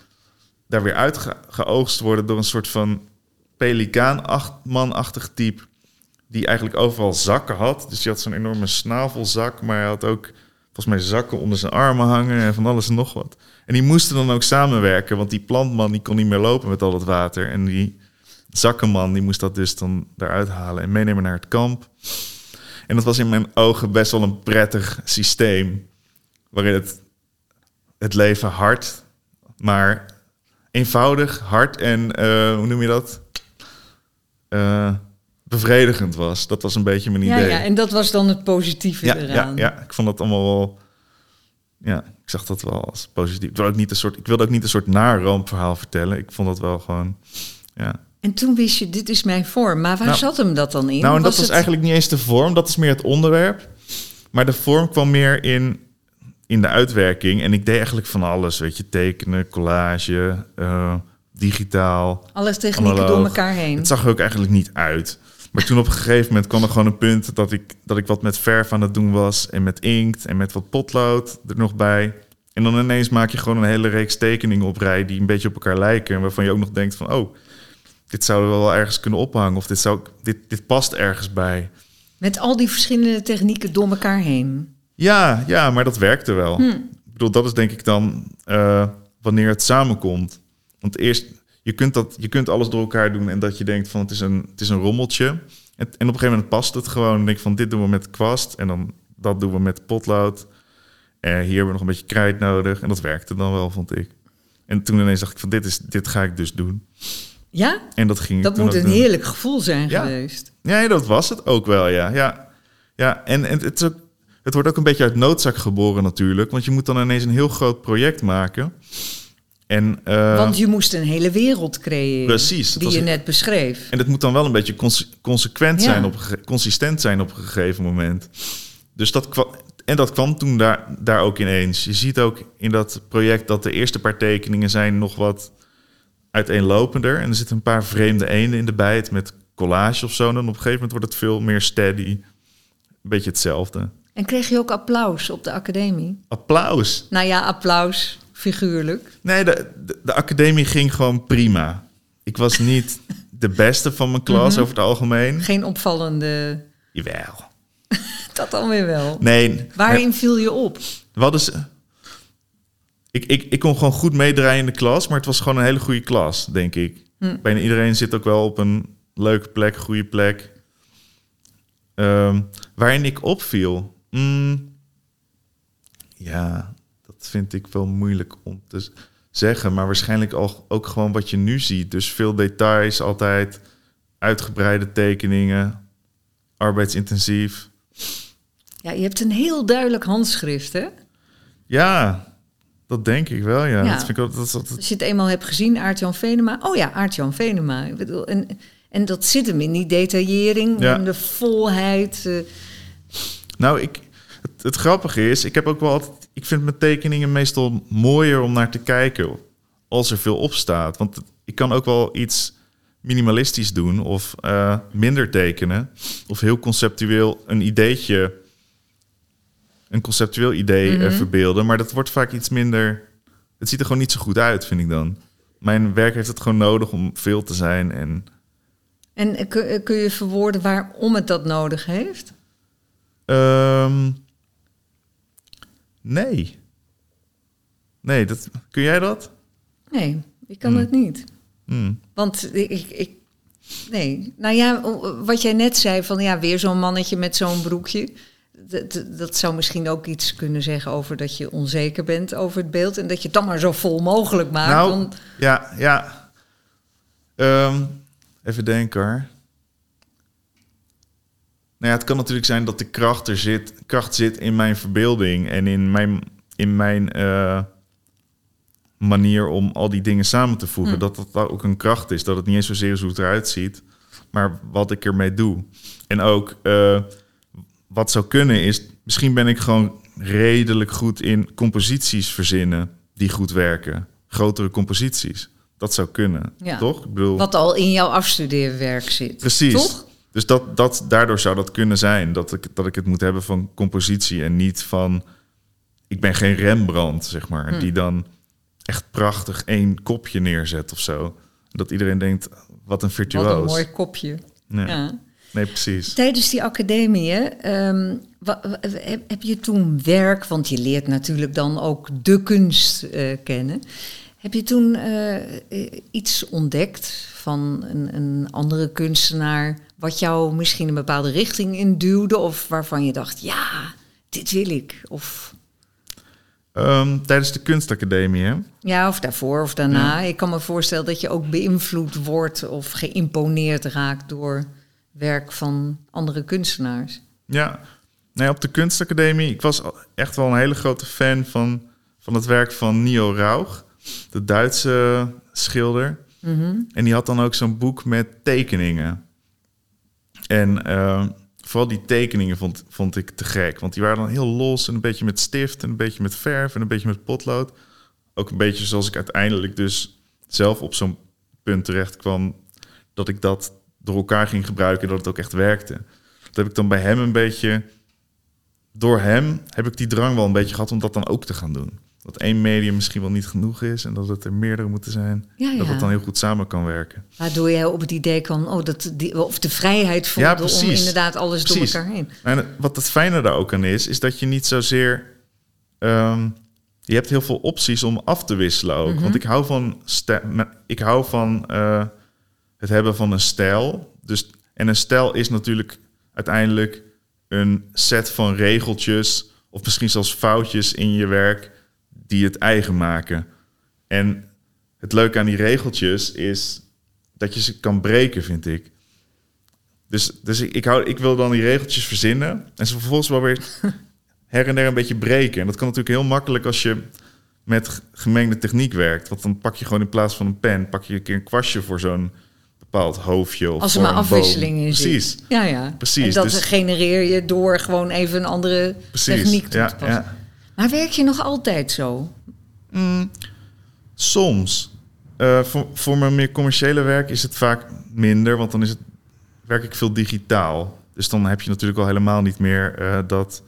[SPEAKER 2] daar weer uitgeoogst worden door een soort van pelikaanmanachtig type, die eigenlijk overal zakken had. Dus die had zo'n enorme snavelzak, maar hij had ook volgens mij zakken onder zijn armen hangen en van alles en nog wat. En die moesten dan ook samenwerken, want die plantman die kon niet meer lopen met al dat water. En die zakkenman die moest dat dus dan daaruit halen en meenemen naar het kamp. En dat was in mijn ogen best wel een prettig systeem, waarin het, het leven hard, maar eenvoudig, hard en eh, hoe noem je dat? Eh, bevredigend was. Dat was een beetje mijn
[SPEAKER 1] Ja,
[SPEAKER 2] idee.
[SPEAKER 1] ja, en dat was dan het positieve
[SPEAKER 2] Ja, ja,
[SPEAKER 1] eraan.
[SPEAKER 2] ja, ik vond dat allemaal wel. Ja, ik zag dat wel als positief. Ik wilde ook niet een soort, ik wilde ook niet een soort naar rampverhaal vertellen. Ik vond dat wel gewoon. Ja.
[SPEAKER 1] En toen wist je, dit is mijn vorm. Maar waar
[SPEAKER 2] Nou,
[SPEAKER 1] zat hem dat dan in?
[SPEAKER 2] Nou, en dat was
[SPEAKER 1] het-
[SPEAKER 2] eigenlijk niet eens de vorm, dat is meer het onderwerp. Maar de vorm kwam meer in, in de uitwerking. En ik deed eigenlijk van alles, weet je, tekenen, collage, eh, digitaal.
[SPEAKER 1] Alle technieken door elkaar heen.
[SPEAKER 2] Het zag er ook eigenlijk niet uit. Maar toen op een gegeven moment kwam er gewoon een punt dat ik, dat ik wat met verf aan het doen was. En met inkt en met wat potlood er nog bij. En dan ineens maak je gewoon een hele reeks tekeningen op rij die een beetje op elkaar lijken. En waarvan je ook nog denkt van, oh, dit zouden we wel ergens kunnen ophangen. Of dit, zou, dit, dit past ergens bij.
[SPEAKER 1] Met al die verschillende technieken door elkaar heen.
[SPEAKER 2] Ja, ja, maar dat werkte wel.
[SPEAKER 1] Hm.
[SPEAKER 2] Ik bedoel, dat is denk ik dan eh, wanneer het samenkomt. Want eerst, je kunt, dat, je kunt alles door elkaar doen en dat je denkt van het is een, het is een rommeltje. En, en op een gegeven moment past het gewoon. Dan denk ik van dit doen we met kwast en dan dat doen we met potlood. En hier hebben we nog een beetje krijt nodig. En dat werkte dan wel, vond ik. En toen ineens dacht ik van dit, is, dit ga ik dus doen.
[SPEAKER 1] Ja,
[SPEAKER 2] En dat ging
[SPEAKER 1] dat moet een
[SPEAKER 2] doen.
[SPEAKER 1] heerlijk gevoel zijn
[SPEAKER 2] Ja.
[SPEAKER 1] geweest.
[SPEAKER 2] Ja, dat was het ook wel, ja. Ja, ja en, en het, is ook, het wordt ook een beetje uit noodzak geboren natuurlijk. Want je moet dan ineens een heel groot project maken. En, eh,
[SPEAKER 1] Want je moest een hele wereld creëren.
[SPEAKER 2] Precies,
[SPEAKER 1] Die
[SPEAKER 2] was-
[SPEAKER 1] je net beschreef.
[SPEAKER 2] en het moet dan wel een beetje conse- consequent
[SPEAKER 1] Ja.
[SPEAKER 2] zijn, op, consistent zijn op een gegeven moment. Dus dat kwam, en dat kwam toen daar, daar ook ineens. Je ziet ook in dat project dat de eerste paar tekeningen zijn nog wat uiteenlopender. En er zitten een paar vreemde eenden in de bijt met collage of zo. En dan op een gegeven moment wordt het veel meer steady. Een beetje hetzelfde.
[SPEAKER 1] En kreeg je ook applaus op de academie?
[SPEAKER 2] Applaus.
[SPEAKER 1] Nou ja, applaus. figuurlijk?
[SPEAKER 2] Nee, de, de, de academie ging gewoon prima. Ik was niet de beste van mijn klas
[SPEAKER 1] Mhm.
[SPEAKER 2] over het algemeen.
[SPEAKER 1] Geen opvallende...
[SPEAKER 2] Jawel.
[SPEAKER 1] Dat dan weer wel.
[SPEAKER 2] Nee,
[SPEAKER 1] Waarin viel je op?
[SPEAKER 2] hadden ze- ik, ik, ik kon gewoon goed meedraaien in de klas, maar het was gewoon een hele goede klas, denk ik.
[SPEAKER 1] Hm.
[SPEAKER 2] Bijna iedereen zit ook wel op een leuke plek, goede plek. Ehm, waarin ik opviel. Mm, ja, dat vind ik wel moeilijk om te zeggen. Maar waarschijnlijk al, ook gewoon wat je nu ziet. Dus veel details altijd. Uitgebreide tekeningen. Arbeidsintensief.
[SPEAKER 1] Ja, je hebt een heel duidelijk handschrift, hè?
[SPEAKER 2] Ja, dat denk ik wel, ja.
[SPEAKER 1] Ja.
[SPEAKER 2] Dat vind ik ook, dat, dat,
[SPEAKER 1] Als je het eenmaal hebt gezien, Aart-Jan Venema. Oh ja, Aart-Jan Venema. Ik bedoel, en, en dat zit hem in die detaillering,
[SPEAKER 2] Ja.
[SPEAKER 1] in de volheid. eh,
[SPEAKER 2] Nou, ik, het, het grappige is, ik heb ook wel altijd, ik vind mijn tekeningen meestal mooier om naar te kijken als er veel op staat. Want ik kan ook wel iets minimalistisch doen of eh, minder tekenen of heel conceptueel een ideetje, een conceptueel idee
[SPEAKER 1] Mhm.
[SPEAKER 2] verbeelden. Maar dat wordt vaak iets minder. Het ziet er gewoon niet zo goed uit, vind ik dan. Mijn werk heeft het gewoon nodig om veel te zijn en
[SPEAKER 1] En kun, kun je verwoorden waarom het dat nodig heeft?
[SPEAKER 2] Ehm, nee. Nee, dat, kun jij dat?
[SPEAKER 1] Nee, ik kan
[SPEAKER 2] Hmm.
[SPEAKER 1] het niet.
[SPEAKER 2] Hmm.
[SPEAKER 1] Want ik, ik, Nee, nou ja, wat jij net zei van ja, weer zo'n mannetje met zo'n broekje. Dat, zou misschien ook iets kunnen zeggen over dat je onzeker bent over het beeld. En dat je het dan maar zo vol mogelijk maakt.
[SPEAKER 2] Nou, ja, ja. Ehm, even denken hoor. Nou ja, het kan natuurlijk zijn dat de kracht er zit, kracht zit in mijn verbeelding en in mijn, in mijn eh, manier om al die dingen samen te voegen.
[SPEAKER 1] Hm.
[SPEAKER 2] Dat dat ook een kracht is. Dat het niet eens zozeer is hoe het eruit ziet, maar wat ik ermee doe. En ook eh, wat zou kunnen is, misschien ben ik gewoon redelijk goed in composities verzinnen die goed werken. Grotere composities. Dat zou kunnen,
[SPEAKER 1] Ja.
[SPEAKER 2] toch? Ik bedoel,
[SPEAKER 1] wat al in jouw afstudeerwerk zit.
[SPEAKER 2] Precies.
[SPEAKER 1] Toch?
[SPEAKER 2] Dus dat, dat, daardoor zou dat kunnen zijn. Dat ik, dat ik het moet hebben van compositie en niet van... Ik ben geen Rembrandt, zeg maar.
[SPEAKER 1] Hm.
[SPEAKER 2] Die dan echt prachtig één kopje neerzet of zo. Dat iedereen denkt, wat een virtuoos.
[SPEAKER 1] Wat een mooi kopje.
[SPEAKER 2] Nee,
[SPEAKER 1] Ja.
[SPEAKER 2] Nee, precies.
[SPEAKER 1] Tijdens die academie, ehm, heb, je toen werk, want je leert natuurlijk dan ook de kunst eh, kennen. Heb je toen eh, eh, iets ontdekt van een, een andere kunstenaar, wat jou misschien een bepaalde richting induwde, of waarvan je dacht, ja, dit wil ik? Of,
[SPEAKER 2] Ehm, tijdens de kunstacademie, hè?
[SPEAKER 1] ja, of daarvoor of daarna. Ik kan me voorstellen dat je ook beïnvloed wordt of geïmponeerd raakt door werk van andere kunstenaars.
[SPEAKER 2] Ja, nee, op de kunstacademie. Ik was echt wel een hele grote fan van, van het werk van Nio Rauch, de Duitse schilder.
[SPEAKER 1] Mhm.
[SPEAKER 2] En die had dan ook zo'n boek met tekeningen. En eh, vooral die tekeningen vond, vond ik te gek. Want die waren dan heel los en een beetje met stift en een beetje met verf en een beetje met potlood. Ook een beetje zoals ik uiteindelijk dus zelf op zo'n punt terecht kwam dat ik dat door elkaar ging gebruiken en dat het ook echt werkte. Dat heb ik dan bij hem een beetje... Door hem heb ik die drang wel een beetje gehad om dat dan ook te gaan doen. Dat één medium misschien wel niet genoeg is en dat het er meerdere moeten zijn.
[SPEAKER 1] Ja,
[SPEAKER 2] Dat het dan heel goed samen kan werken.
[SPEAKER 1] Waardoor jij op het idee kwam, oh, dat die, of de vrijheid voelde
[SPEAKER 2] Ja,
[SPEAKER 1] om inderdaad alles
[SPEAKER 2] Precies.
[SPEAKER 1] door elkaar heen.
[SPEAKER 2] En wat het fijne daar ook aan is, is dat je niet zozeer... ehm, je hebt heel veel opties om af te wisselen ook.
[SPEAKER 1] Mhm.
[SPEAKER 2] Want ik hou van, ik hou van eh, het hebben van een stijl. Dus, en een stijl is natuurlijk uiteindelijk een set van regeltjes... of misschien zelfs foutjes in je werk die het eigen maken. En het leuke aan die regeltjes is dat je ze kan breken, vind ik. Dus, dus ik, ik, hou, ik wil dan die regeltjes verzinnen en ze vervolgens wel weer her en der een beetje breken. En dat kan natuurlijk heel makkelijk als je met gemengde techniek werkt. Want dan pak je gewoon in plaats van een pen, pak je een keer een kwastje voor zo'n bepaald hoofdje. Of
[SPEAKER 1] Als er maar
[SPEAKER 2] een boom.
[SPEAKER 1] afwisseling in
[SPEAKER 2] Precies.
[SPEAKER 1] zit. Ja, ja.
[SPEAKER 2] Precies,
[SPEAKER 1] En dat
[SPEAKER 2] dus-
[SPEAKER 1] genereer je door gewoon even een andere
[SPEAKER 2] Precies.
[SPEAKER 1] techniek toe
[SPEAKER 2] ja,
[SPEAKER 1] te passen.
[SPEAKER 2] ja.
[SPEAKER 1] Maar werk je nog altijd zo?
[SPEAKER 2] Mm, soms. Eh, voor, voor mijn meer commerciële werk is het vaak minder, want dan is het, werk ik veel digitaal. Dus dan heb je natuurlijk al helemaal niet meer eh, dat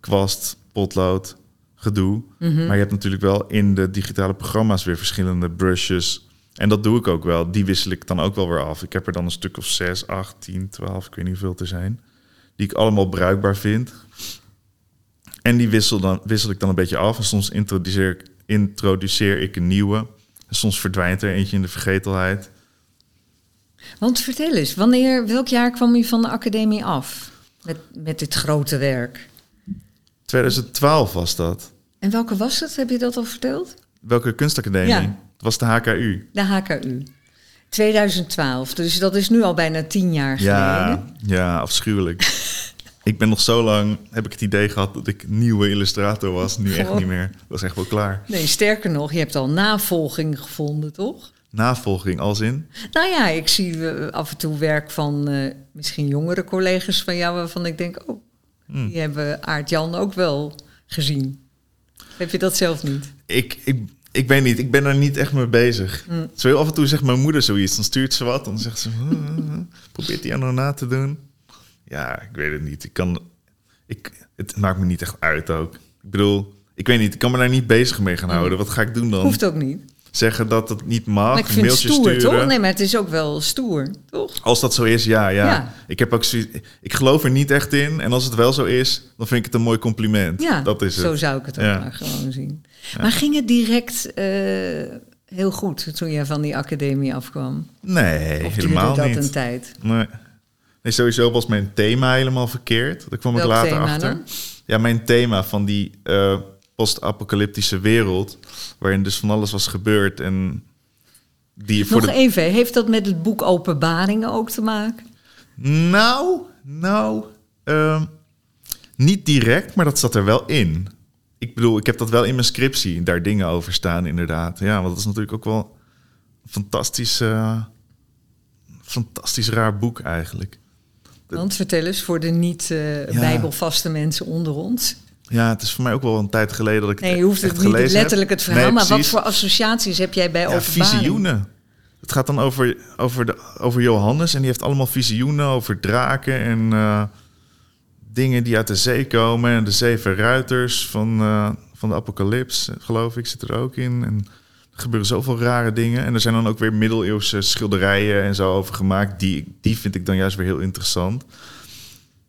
[SPEAKER 2] kwast, potlood, gedoe.
[SPEAKER 1] Mhm.
[SPEAKER 2] Maar je hebt natuurlijk wel in de digitale programma's weer verschillende brushes. En dat doe ik ook wel. Die wissel ik dan ook wel weer af. Ik heb er dan een stuk of 6, 8, 10, 12, ik weet niet hoeveel te zijn. Die ik allemaal bruikbaar vind. En die wissel, dan, wissel ik dan een beetje af. En soms introduceer ik, introduceer ik een nieuwe. En soms verdwijnt er eentje in de vergetelheid.
[SPEAKER 1] Want vertel eens, wanneer, welk jaar kwam je van de academie af? Met, met dit grote werk.
[SPEAKER 2] 2012 was dat.
[SPEAKER 1] En welke was het? Heb je dat al verteld?
[SPEAKER 2] Welke kunstacademie?
[SPEAKER 1] Ja.
[SPEAKER 2] Het was de HKU.
[SPEAKER 1] De HKU. 2012, dus dat is nu al bijna tien jaar
[SPEAKER 2] Ja,
[SPEAKER 1] geleden.
[SPEAKER 2] ja, afschuwelijk. ik ben nog zo lang, heb ik het idee gehad dat ik nieuwe illustrator was. Nu echt niet meer. Dat is echt wel klaar.
[SPEAKER 1] Nee, sterker nog, je hebt al navolging gevonden, toch?
[SPEAKER 2] Navolging als in?
[SPEAKER 1] Nou ja, ik zie eh, af en toe werk van eh, misschien jongere collega's van jou... waarvan ik denk, oh,
[SPEAKER 2] Hm.
[SPEAKER 1] die hebben Aart-Jan ook wel gezien. Heb je dat zelf niet?
[SPEAKER 2] Ik, ik, ik weet niet, ik ben er niet echt mee bezig.
[SPEAKER 1] Hm.
[SPEAKER 2] Zo heel af en toe zegt mijn moeder zoiets, dan stuurt ze wat, dan zegt ze, "Huh, huh, huh." probeert die aan na te doen. Ja, ik weet het niet. Ik kan, ik, het maakt me niet echt uit ook. Ik bedoel, ik weet niet, ik kan me daar niet bezig mee gaan houden. Wat ga ik doen dan?
[SPEAKER 1] Hm. Hoeft ook niet.
[SPEAKER 2] Zeggen dat het niet mag,
[SPEAKER 1] Maar ik vind het stoer,
[SPEAKER 2] sturen.
[SPEAKER 1] toch? Nee, maar het is ook wel stoer, toch?
[SPEAKER 2] Als dat zo is, ja, ja.
[SPEAKER 1] Ja.
[SPEAKER 2] Ik heb ook ik geloof er niet echt in. En als het wel zo is, dan vind ik het een mooi compliment.
[SPEAKER 1] Ja,
[SPEAKER 2] dat is het.
[SPEAKER 1] zo zou ik het ook
[SPEAKER 2] Ja.
[SPEAKER 1] maar gewoon zien. Maar ging het direct eh, heel goed toen je van die academie afkwam?
[SPEAKER 2] Nee,
[SPEAKER 1] Of
[SPEAKER 2] helemaal
[SPEAKER 1] dat
[SPEAKER 2] niet.
[SPEAKER 1] een tijd?
[SPEAKER 2] Nee. nee, sowieso was mijn thema helemaal verkeerd. Daar kwam ik later achter.
[SPEAKER 1] dan?
[SPEAKER 2] Ja, mijn thema van die eh, post-apocalyptische wereld, waarin dus van alles was gebeurd en die voor
[SPEAKER 1] Nog
[SPEAKER 2] de.
[SPEAKER 1] even, heeft dat met het boek Openbaringen ook te maken?
[SPEAKER 2] Nou, nou, ehm, niet direct, maar dat zat er wel in. Ik bedoel, ik heb dat wel in mijn scriptie, daar dingen over staan, inderdaad. Ja, want dat is natuurlijk ook wel een fantastisch, eh, fantastisch raar boek eigenlijk.
[SPEAKER 1] Want vertel eens voor de niet-bijbelvaste mensen onder ons.
[SPEAKER 2] Ja, het is voor mij ook wel een tijd geleden dat ik
[SPEAKER 1] Nee, je
[SPEAKER 2] het
[SPEAKER 1] hoeft het niet letterlijk het verhaal,
[SPEAKER 2] Nee,
[SPEAKER 1] maar wat voor associaties heb jij bij
[SPEAKER 2] ja,
[SPEAKER 1] Openbaringen?
[SPEAKER 2] visioenen. Het gaat dan over, over, de, over Johannes en die heeft allemaal visioenen over draken en eh, dingen die uit de zee komen. En de zeven ruiters van, eh, van de apocalyps, geloof ik, zit er ook in. En er gebeuren zoveel rare dingen. En er zijn dan ook weer middeleeuwse schilderijen en zo over gemaakt. Die, die vind ik dan juist weer heel interessant.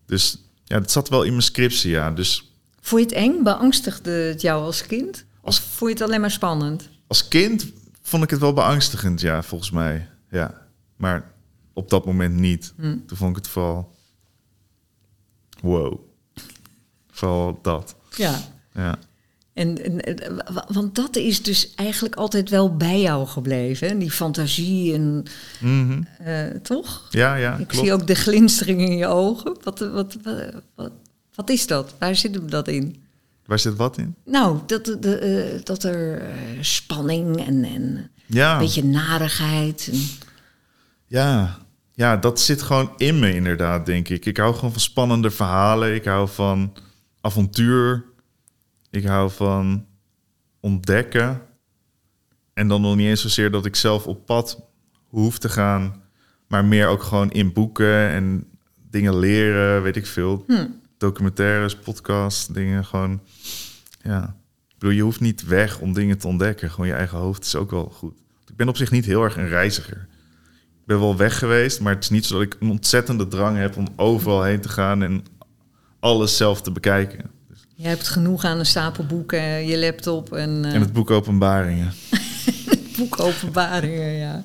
[SPEAKER 2] Dus ja, dat zat wel in mijn scriptie, ja. Dus
[SPEAKER 1] Vond je het eng? Beangstigde het jou als kind? Of vond je het alleen maar spannend?
[SPEAKER 2] Als kind vond ik het wel beangstigend, ja, volgens mij. Ja. Maar op dat moment niet.
[SPEAKER 1] Hm.
[SPEAKER 2] Toen vond ik het vooral... Wow. Vooral dat.
[SPEAKER 1] Ja.
[SPEAKER 2] Ja.
[SPEAKER 1] En, en, en, wa- want dat is dus eigenlijk altijd wel bij jou gebleven, hè? die fantasie en
[SPEAKER 2] Mhm.
[SPEAKER 1] eh, toch?
[SPEAKER 2] Ja, ja,
[SPEAKER 1] Ik
[SPEAKER 2] klopt.
[SPEAKER 1] zie ook de glinstering in je ogen. Wat, wat, wat, wat, wat is dat? Waar zit hem dat in?
[SPEAKER 2] Waar zit wat in?
[SPEAKER 1] Nou, dat, de, eh, dat er eh, spanning en, en
[SPEAKER 2] Ja.
[SPEAKER 1] een beetje narigheid. En,
[SPEAKER 2] Ja. ja, dat zit gewoon in me inderdaad, denk ik. Ik hou gewoon van spannende verhalen. Ik hou van avontuur. Ik hou van ontdekken. En dan nog niet eens zozeer dat ik zelf op pad hoef te gaan. Maar meer ook gewoon in boeken en dingen leren, weet ik veel.
[SPEAKER 1] hm.
[SPEAKER 2] Documentaires, podcasts, dingen gewoon... Ja, ik bedoel, je hoeft niet weg om dingen te ontdekken. Gewoon je eigen hoofd is ook wel goed. Ik ben op zich niet heel erg een reiziger. Ik ben wel weg geweest, maar het is niet zo dat ik een ontzettende drang heb om overal heen te gaan en alles zelf te bekijken.
[SPEAKER 1] Je hebt genoeg aan een stapel boeken, je laptop en, eh
[SPEAKER 2] En het boek Openbaringen.
[SPEAKER 1] boek openbaringen, ja.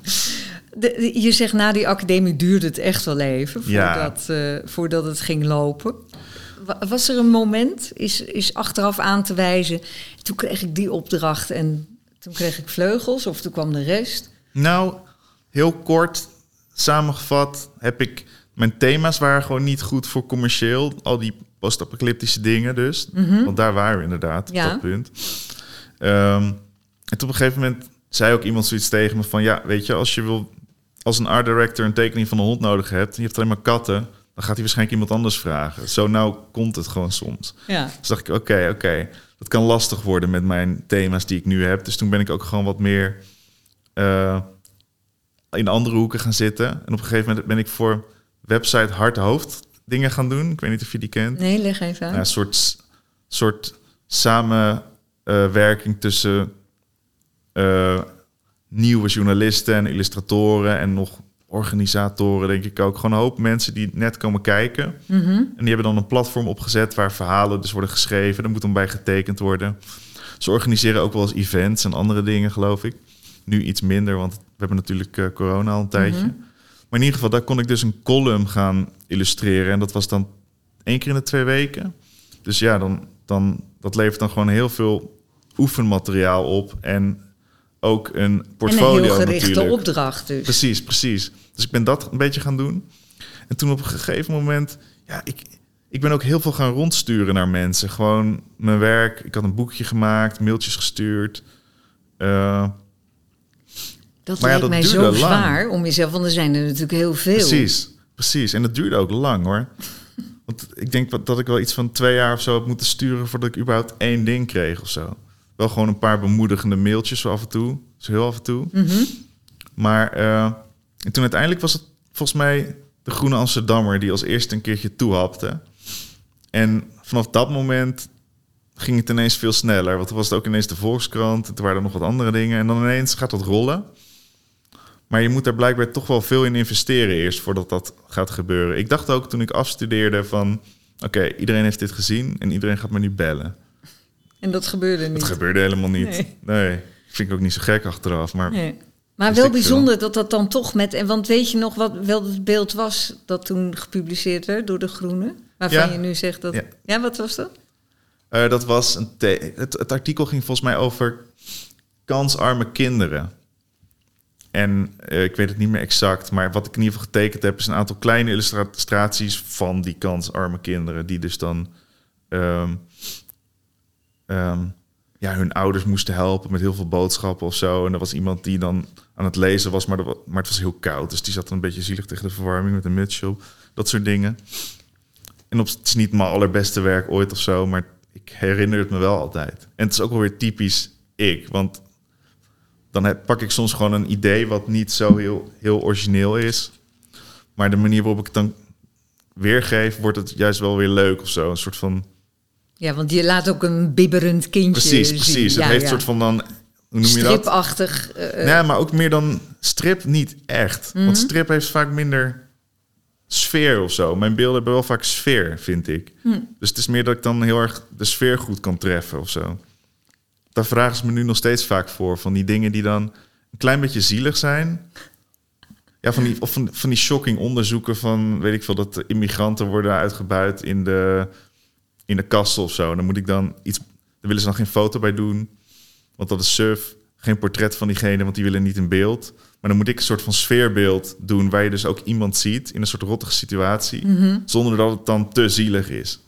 [SPEAKER 1] De- de- je zegt na die academie duurde het echt wel even
[SPEAKER 2] Ja.
[SPEAKER 1] voordat, eh, voordat het ging lopen. Wa- Was er een moment, is, is achteraf aan te wijzen, toen kreeg ik die opdracht en toen kreeg ik vleugels of toen kwam de rest?
[SPEAKER 2] Nou, heel kort samengevat heb ik... Mijn thema's waren gewoon niet goed voor commercieel. Al die post-apocalyptische dingen dus. Want daar waren we inderdaad op
[SPEAKER 1] Ja.
[SPEAKER 2] dat punt. Ehm, en toen op een gegeven moment zei ook iemand zoiets tegen me van... Ja, weet je, als je wil als een art director een tekening van een hond nodig hebt... en je hebt alleen maar katten... dan gaat hij waarschijnlijk iemand anders vragen. Zo nou komt het gewoon soms.
[SPEAKER 1] Ja,
[SPEAKER 2] Dus dacht ik, oké, oké, dat kan lastig worden met mijn thema's die ik nu heb. Dus toen ben ik ook gewoon wat meer eh, in andere hoeken gaan zitten. En op een gegeven moment ben ik voor website Hart Hoofd dingen gaan doen. Ik weet niet of je die kent.
[SPEAKER 1] nee, leg even
[SPEAKER 2] Ja, een soort, soort samen samenwerking tussen eh, nieuwe journalisten en illustratoren en nog organisatoren, denk ik ook. Gewoon een hoop mensen die net komen kijken.
[SPEAKER 1] Mhm.
[SPEAKER 2] En die hebben dan een platform opgezet waar verhalen dus worden geschreven. Er moet dan bij getekend worden. Ze organiseren ook wel eens events en andere dingen, geloof ik. Nu iets minder, want we hebben natuurlijk eh, corona al een tijdje.
[SPEAKER 1] Mhm.
[SPEAKER 2] Maar in ieder geval, daar kon ik dus een column gaan illustreren. En dat was dan één keer in de twee weken. Dus ja, dan, dan, dat levert dan gewoon heel veel oefenmateriaal op. En ook een portfolio
[SPEAKER 1] en een heel gerichte
[SPEAKER 2] natuurlijk.
[SPEAKER 1] opdracht dus.
[SPEAKER 2] Precies, precies. Dus ik ben dat een beetje gaan doen. En toen op een gegeven moment, ja, ik, ik ben ook heel veel gaan rondsturen naar mensen. Gewoon mijn werk. Ik had een boekje gemaakt, mailtjes gestuurd. Eh,
[SPEAKER 1] Dat
[SPEAKER 2] Maar ja,
[SPEAKER 1] lijkt
[SPEAKER 2] dat
[SPEAKER 1] mij zo
[SPEAKER 2] lang.
[SPEAKER 1] zwaar om jezelf, want er zijn er natuurlijk heel veel.
[SPEAKER 2] precies, precies. En dat duurde ook lang hoor. Want ik denk dat ik wel iets van twee jaar of zo heb moeten sturen voordat ik überhaupt één ding kreeg of zo. Wel gewoon een paar bemoedigende mailtjes zo af en toe. Zo heel af en toe.
[SPEAKER 1] Mhm.
[SPEAKER 2] Maar eh, en toen uiteindelijk was het volgens mij de Groene Amsterdammer die als eerste een keertje toehapte. En vanaf dat moment ging het ineens veel sneller. Want toen was het ook ineens de Volkskrant. En toen waren er nog wat andere dingen. En dan ineens gaat dat rollen. Maar je moet daar blijkbaar toch wel veel in investeren eerst voordat dat gaat gebeuren. Ik dacht ook toen ik afstudeerde van... Oké, iedereen heeft dit gezien en iedereen gaat me nu bellen.
[SPEAKER 1] En dat gebeurde niet.
[SPEAKER 2] Dat gebeurde helemaal niet.
[SPEAKER 1] Nee.
[SPEAKER 2] Nee. Vind ik ook niet zo gek achteraf. Maar
[SPEAKER 1] Nee. Maar wel bijzonder dat dat dan toch met... En want weet je nog wat wel het beeld was dat toen gepubliceerd werd door De Groene? Waarvan
[SPEAKER 2] Ja.
[SPEAKER 1] je nu zegt dat... Ja,
[SPEAKER 2] Ja.
[SPEAKER 1] wat was dat?
[SPEAKER 2] Eh, dat was een het, het artikel ging volgens mij over kansarme kinderen. En eh, ik weet het niet meer exact, maar wat ik in ieder geval getekend heb, is een aantal kleine illustraties van die kansarme kinderen, die dus dan ehm, ja, hun ouders moesten helpen met heel veel boodschappen of zo. En er was iemand die dan aan het lezen was, maar, er maar het was heel koud. Dus die zat een beetje zielig tegen de verwarming met een mutsje op. Dat soort dingen. En op, het is niet mijn allerbeste werk ooit of zo, maar ik herinner het me wel altijd. En het is ook wel weer typisch ik, want dan heb, pak ik soms gewoon een idee wat niet zo heel, heel origineel is. Maar de manier waarop ik het dan weergeef, wordt het juist wel weer leuk of zo. Een soort van...
[SPEAKER 1] Ja, want je laat ook een bibberend kindje
[SPEAKER 2] Precies,
[SPEAKER 1] zien.
[SPEAKER 2] precies.
[SPEAKER 1] Ja,
[SPEAKER 2] het heeft
[SPEAKER 1] ja.
[SPEAKER 2] een soort van dan... Hoe noem je dat?
[SPEAKER 1] Stripachtig. eh,
[SPEAKER 2] Nee, maar ook meer dan strip niet echt.
[SPEAKER 1] Mhm.
[SPEAKER 2] Want strip heeft vaak minder sfeer of zo. Mijn beelden hebben wel vaak sfeer, vind ik.
[SPEAKER 1] Hm.
[SPEAKER 2] Dus het is meer dat ik dan heel erg de sfeer goed kan treffen of zo. Daar vragen ze me nu nog steeds vaak voor. Van die dingen die dan een klein beetje zielig zijn. Ja, van die, of van, van die shocking onderzoeken van, weet ik veel, dat de immigranten worden uitgebuit in de, in de kasten of zo. Dan moet ik dan iets, daar willen ze dan geen foto bij doen. Want dat is suf. Geen portret van diegene, want die willen niet in beeld. Maar dan moet ik een soort van sfeerbeeld doen... waar je dus ook iemand ziet in een soort rottige situatie...
[SPEAKER 1] Mhm.
[SPEAKER 2] zonder dat het dan te zielig is.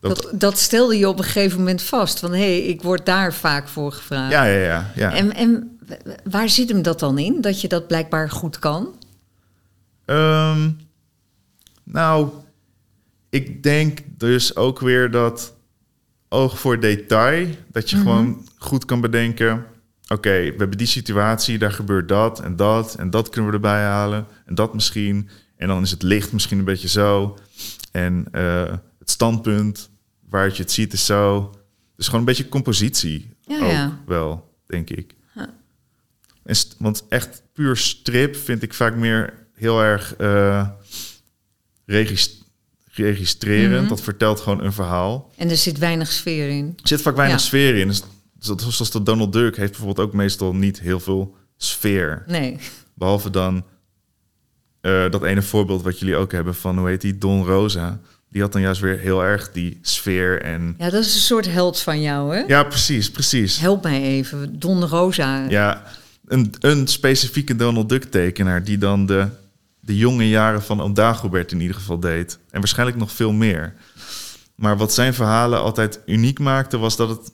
[SPEAKER 2] Dat,
[SPEAKER 1] dat, dat stelde je op een gegeven moment vast. Van hé, hey, ik word daar vaak voor gevraagd.
[SPEAKER 2] ja, ja, ja. ja.
[SPEAKER 1] En, en waar zit hem dat dan in? Dat je dat blijkbaar goed kan?
[SPEAKER 2] Ehm, nou, ik denk dus ook weer dat oog voor detail... dat je
[SPEAKER 1] Mhm.
[SPEAKER 2] gewoon goed kan bedenken... oké, we hebben die situatie, daar gebeurt dat en dat... en dat kunnen we erbij halen en dat misschien... en dan is het licht misschien een beetje zo... en eh, het standpunt waar je het ziet is zo... dus gewoon een beetje compositie
[SPEAKER 1] Ja,
[SPEAKER 2] ook
[SPEAKER 1] ja.
[SPEAKER 2] wel, denk ik.
[SPEAKER 1] Huh.
[SPEAKER 2] En want echt puur strip vind ik vaak meer heel erg eh, regis- registrerend.
[SPEAKER 1] Mhm.
[SPEAKER 2] Dat vertelt gewoon een verhaal.
[SPEAKER 1] En er zit weinig sfeer in.
[SPEAKER 2] Er zit vaak weinig
[SPEAKER 1] Ja.
[SPEAKER 2] sfeer in. Dus, dat- zoals de Donald Duck heeft bijvoorbeeld ook meestal niet heel veel sfeer.
[SPEAKER 1] Nee.
[SPEAKER 2] Behalve dan eh, dat ene voorbeeld wat jullie ook hebben van, hoe heet die, Don Rosa. Die had dan juist weer heel erg die sfeer en...
[SPEAKER 1] Ja, dat is een soort held van jou, hè?
[SPEAKER 2] Ja, precies, precies.
[SPEAKER 1] Help mij even. Don Rosa.
[SPEAKER 2] Ja, een, een specifieke Donald Duck tekenaar die dan de, de jonge jaren van Oom in ieder geval deed. En waarschijnlijk nog veel meer. Maar wat zijn verhalen altijd uniek maakte, was dat het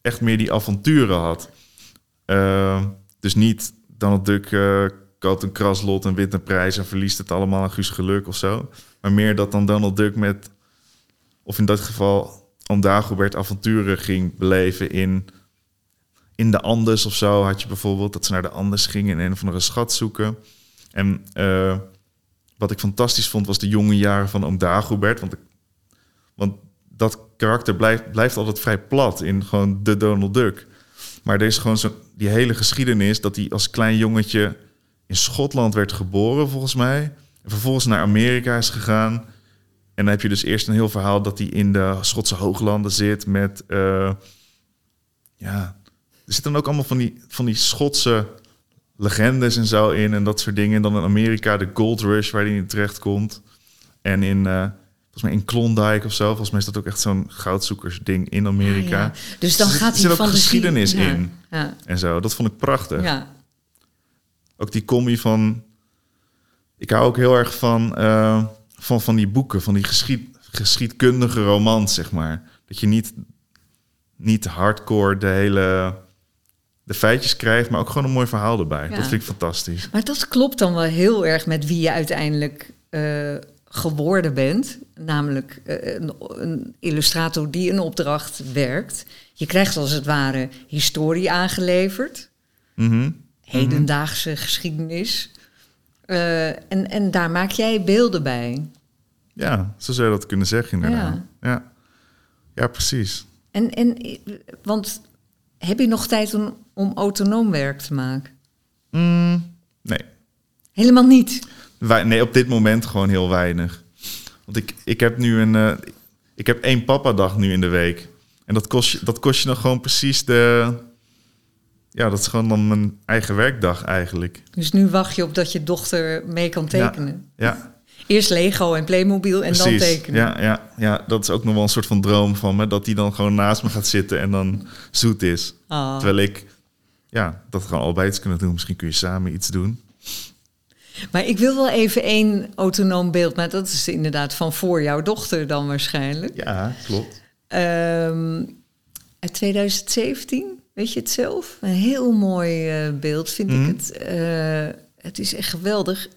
[SPEAKER 2] echt meer die avonturen had. Eh, dus niet Donald Duck eh, koopt een kraslot en wint een prijs en verliest het allemaal aan Guus Geluk of zo. Maar meer dat dan Donald Duck met, of in dat geval Oom Dagobert avonturen ging beleven in in de Andes of zo had je bijvoorbeeld dat ze naar de Andes gingen en een of andere schat zoeken. En eh, wat ik fantastisch vond was de jonge jaren van oom Dagobert. Want, want dat karakter blijft, blijft altijd vrij plat in gewoon de Donald Duck. Maar er is gewoon zo die hele geschiedenis dat hij als klein jongetje in Schotland werd geboren, volgens mij. En vervolgens naar Amerika is gegaan. En dan heb je dus eerst een heel verhaal dat hij in de Schotse hooglanden zit met... eh, ja, er zitten dan ook allemaal van die, van die Schotse legendes en zo in en dat soort dingen. En dan in Amerika de Gold Rush waar hij in terecht komt. En in, eh, volgens mij in Klondike of zo. Volgens mij is dat ook echt zo'n goudzoekersding in Amerika.
[SPEAKER 1] Ja, Dus dan
[SPEAKER 2] Dus
[SPEAKER 1] gaat hij
[SPEAKER 2] ook
[SPEAKER 1] van
[SPEAKER 2] geschiedenis in.
[SPEAKER 1] Ja,
[SPEAKER 2] En zo, dat vond ik prachtig.
[SPEAKER 1] ja.
[SPEAKER 2] Ook die commie van... Ik hou ook heel erg van, eh, van, van die boeken, van die geschied, geschiedkundige romans, zeg maar. Dat je niet, niet hardcore de hele... de feitjes krijgt, maar ook gewoon een mooi verhaal erbij.
[SPEAKER 1] Ja.
[SPEAKER 2] Dat vind ik fantastisch.
[SPEAKER 1] Maar dat klopt dan wel heel erg met wie je uiteindelijk eh, geworden bent. Namelijk eh, een, een illustrator die een opdracht werkt. Je krijgt als het ware historie aangeleverd.
[SPEAKER 2] Mhm.
[SPEAKER 1] Hedendaagse geschiedenis. Eh, en, en daar maak jij beelden bij.
[SPEAKER 2] Ja, zo zou je dat kunnen zeggen inderdaad.
[SPEAKER 1] Ja.
[SPEAKER 2] Ja, ja. precies.
[SPEAKER 1] En, en, want heb je nog tijd om, om autonoom werk te maken?
[SPEAKER 2] Mm, nee.
[SPEAKER 1] Helemaal niet.
[SPEAKER 2] Wij, nee, op dit moment gewoon heel weinig. Want ik, ik heb nu een... eh, ik heb één papa-dag nu in de week. En dat kost, je, dat kost je dan gewoon precies de... Ja, dat is gewoon dan mijn eigen werkdag eigenlijk.
[SPEAKER 1] Dus nu wacht je op dat je dochter mee kan tekenen.
[SPEAKER 2] Ja,
[SPEAKER 1] Eerst Lego en Playmobil en dan tekenen.
[SPEAKER 2] Ja, ja, ja, dat is ook nog wel een soort van droom van me. Dat die dan gewoon naast me gaat zitten en dan zoet is.
[SPEAKER 1] Ah.
[SPEAKER 2] Terwijl ik... Ja, dat gewoon allebei iets kunnen doen. Misschien kun je samen iets doen.
[SPEAKER 1] Maar ik wil wel even één autonoom beeld, maar dat is inderdaad van voor jouw dochter dan waarschijnlijk.
[SPEAKER 2] Ja, klopt.
[SPEAKER 1] Ehm, uit 2017, weet je het zelf? Een heel mooi eh, beeld vind
[SPEAKER 2] Mhm.
[SPEAKER 1] ik het. Eh, het is echt geweldig.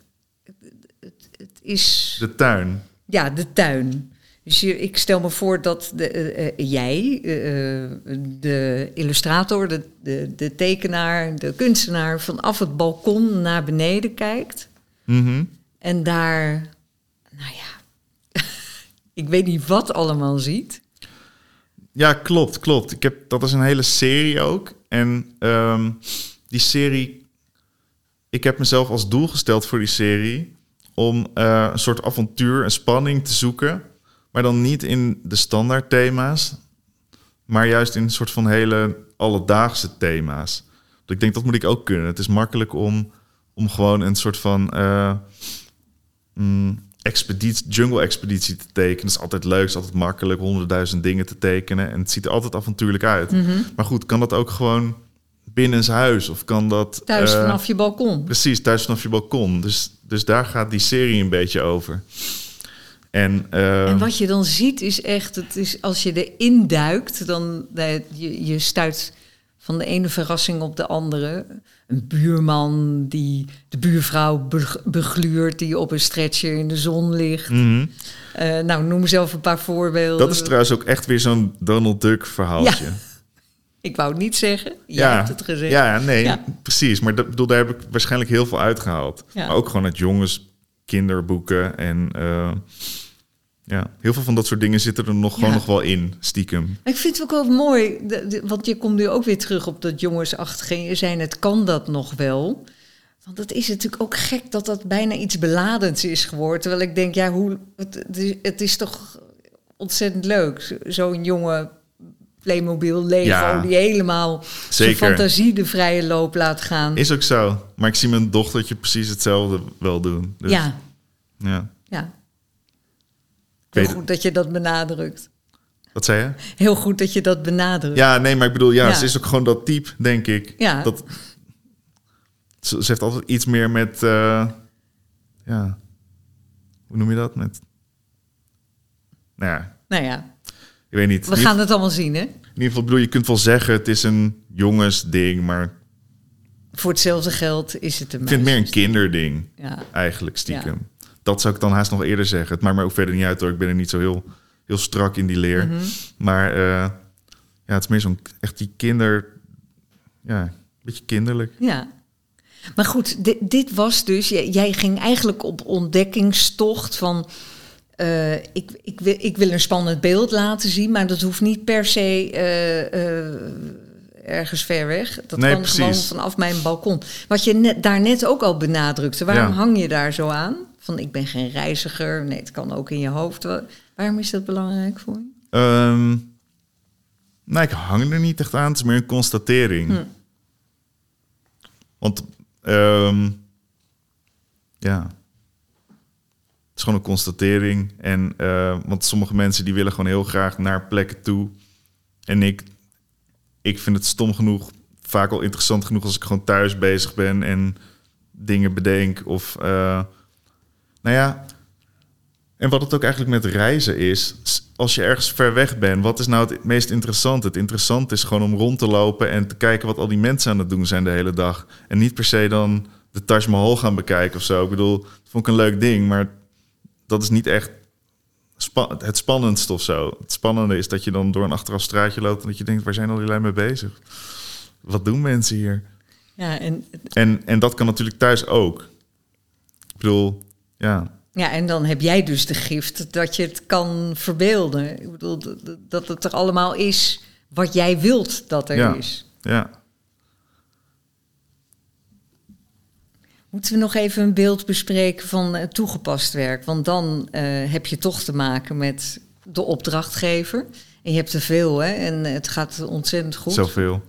[SPEAKER 1] Het, het, het is,
[SPEAKER 2] De tuin.
[SPEAKER 1] ja, de tuin. Dus je, ik stel me voor dat de, eh, eh, jij, eh, de illustrator, de, de, de tekenaar, de kunstenaar, vanaf het balkon naar beneden kijkt.
[SPEAKER 2] Mhm.
[SPEAKER 1] En daar, nou ja, ik weet niet wat allemaal ziet.
[SPEAKER 2] Ja, klopt, klopt. Ik heb, dat is een hele serie ook. En ehm, die serie... Ik heb mezelf als doel gesteld voor die serie... om een soort avontuur en spanning te zoeken. Maar dan niet in de standaard thema's... maar juist in een soort van hele alledaagse thema's. Dus ik denk, dat moet ik ook kunnen. Het is makkelijk om, om gewoon een soort van... eh, mm, expeditie, jungle-expeditie te tekenen. Dat is altijd leuk, is altijd makkelijk, honderdduizend dingen te tekenen. En het ziet er altijd avontuurlijk uit.
[SPEAKER 1] Mhm.
[SPEAKER 2] Maar goed, kan dat ook gewoon binnen zijn huis? Of kan dat...
[SPEAKER 1] Thuis
[SPEAKER 2] eh,
[SPEAKER 1] vanaf je balkon.
[SPEAKER 2] Precies, thuis vanaf je balkon. Dus, dus daar gaat die serie een beetje over. En, eh,
[SPEAKER 1] En wat je dan ziet is echt, het is, als je erin duikt, dan je, je stuit van de ene verrassing op de andere. Een buurman die de buurvrouw be- begluurt, die op een stretcher in de zon ligt.
[SPEAKER 2] mhm.
[SPEAKER 1] Eh, nou, noem zelf een paar voorbeelden.
[SPEAKER 2] Dat is trouwens ook echt weer zo'n Donald Duck verhaaltje.
[SPEAKER 1] Ja, Ik wou het niet zeggen,
[SPEAKER 2] ja,
[SPEAKER 1] hebt het gezegd.
[SPEAKER 2] Ja, nee,
[SPEAKER 1] Ja.
[SPEAKER 2] precies. Maar dat, bedoel, daar heb ik waarschijnlijk heel veel uitgehaald.
[SPEAKER 1] Ja.
[SPEAKER 2] Maar ook gewoon uit jongens, kinderboeken en eh, ja, heel veel van dat soort dingen zitten er nog gewoon nog wel in, stiekem.
[SPEAKER 1] Ik vind het ook wel mooi, want je komt nu ook weer terug op dat jongensachtige. En je zei het kan dat nog wel. Want het is natuurlijk ook gek dat dat bijna iets beladends is geworden. Terwijl ik denk, ja, hoe, het, het is- het is toch ontzettend leuk. Zo- Zo'n jonge Playmobil Lego
[SPEAKER 2] Ja.
[SPEAKER 1] die helemaal zijn fantasie de vrije loop laat gaan.
[SPEAKER 2] Is ook zo. Maar ik zie mijn dochtertje precies hetzelfde wel doen. Dus,
[SPEAKER 1] ja,
[SPEAKER 2] ja.
[SPEAKER 1] ja. Heel goed dat je dat benadrukt.
[SPEAKER 2] Wat zei je?
[SPEAKER 1] Heel goed dat je dat benadrukt.
[SPEAKER 2] Ja, nee, maar ik bedoel, ja,
[SPEAKER 1] Ja.
[SPEAKER 2] ze is ook gewoon dat type, denk ik.
[SPEAKER 1] Ja.
[SPEAKER 2] Dat, ze, ze heeft altijd iets meer met, eh, ja, hoe noem je dat? Met, nou ja,
[SPEAKER 1] Nou ja,
[SPEAKER 2] ik weet niet.
[SPEAKER 1] we gaan het allemaal zien, hè?
[SPEAKER 2] In ieder geval, bedoel, je kunt wel zeggen, het is een jongensding, maar
[SPEAKER 1] Voor hetzelfde geld is het een
[SPEAKER 2] ik vind het meer een kinderding,
[SPEAKER 1] Ja.
[SPEAKER 2] eigenlijk stiekem. Dat zou ik dan haast nog eerder zeggen. Het maakt me ook verder niet uit hoor, ik ben er niet zo heel, heel strak in die leer.
[SPEAKER 1] Mhm.
[SPEAKER 2] Maar eh, ja, het is meer zo'n, echt die kinder, ja, een beetje kinderlijk.
[SPEAKER 1] Ja. Maar goed, dit, dit was dus, jij ging eigenlijk op ontdekkingstocht van eh, ik, ik, wil, ik wil een spannend beeld laten zien, maar dat hoeft niet per se eh, eh, ergens ver weg. Dat
[SPEAKER 2] Nee,
[SPEAKER 1] kan
[SPEAKER 2] precies.
[SPEAKER 1] gewoon vanaf mijn balkon. Wat je net, daar net ook al benadrukte. Waarom
[SPEAKER 2] Ja.
[SPEAKER 1] hang je daar zo aan? Van ik ben geen reiziger. Nee, het kan ook in je hoofd. Wa- Waarom is dat belangrijk voor je?
[SPEAKER 2] Nou, ik hang er niet echt aan. Het is meer een constatering.
[SPEAKER 1] Hm.
[SPEAKER 2] Want, ehm, ja... Is gewoon een constatering. En, eh, want sommige mensen die willen gewoon heel graag naar plekken toe. En ik, ik vind het stom genoeg, vaak al interessant genoeg als ik gewoon thuis bezig ben en dingen bedenk. Of, eh, nou ja, en wat het ook eigenlijk met reizen is, als je ergens ver weg bent, wat is nou het meest interessant? Het interessant is gewoon om rond te lopen en te kijken wat al die mensen aan het doen zijn de hele dag. En niet per se dan de Taj Mahal gaan bekijken of zo. Ik bedoel, dat vond ik een leuk ding, maar dat is niet echt spa- het spannendste of zo. Het spannende is dat je dan door een achteraf straatje loopt en dat je denkt, waar zijn al die lui mee bezig? Wat doen mensen hier?
[SPEAKER 1] Ja, en,
[SPEAKER 2] En, en dat kan natuurlijk thuis ook. Ik bedoel, ja,
[SPEAKER 1] ja, en dan heb jij dus de gift dat je het kan verbeelden. Ik bedoel, dat het er allemaal is wat jij wilt dat er
[SPEAKER 2] Ja.
[SPEAKER 1] is.
[SPEAKER 2] ja.
[SPEAKER 1] Moeten we nog even een beeld bespreken van eh, toegepast werk? Want dan eh, heb je toch te maken met de opdrachtgever. En je hebt te veel, hè? En het gaat ontzettend goed.
[SPEAKER 2] Zoveel.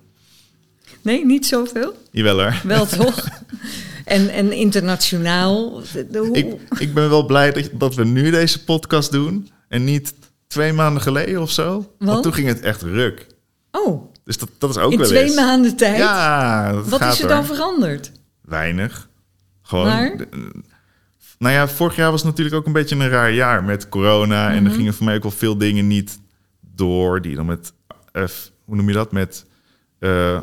[SPEAKER 1] Nee, niet zoveel.
[SPEAKER 2] Jawel hoor.
[SPEAKER 1] Wel toch? En, en internationaal.
[SPEAKER 2] Ik, ik ben wel blij dat, dat we nu deze podcast doen en niet twee maanden geleden of zo. Want,
[SPEAKER 1] Want?
[SPEAKER 2] toen ging het echt ruk.
[SPEAKER 1] Oh,
[SPEAKER 2] Dus dat, dat is ook
[SPEAKER 1] in
[SPEAKER 2] wel
[SPEAKER 1] twee
[SPEAKER 2] eens.
[SPEAKER 1] maanden tijd?
[SPEAKER 2] Ja, dat
[SPEAKER 1] Wat
[SPEAKER 2] gaat
[SPEAKER 1] is er
[SPEAKER 2] hoor.
[SPEAKER 1] dan veranderd?
[SPEAKER 2] Weinig. Gewoon.
[SPEAKER 1] Maar?
[SPEAKER 2] nou ja, vorig jaar was natuurlijk ook een beetje een raar jaar met corona. En
[SPEAKER 1] Mhm.
[SPEAKER 2] er gingen voor mij ook wel veel dingen niet door. Die dan met, eh, f- hoe noem je dat? Met eh,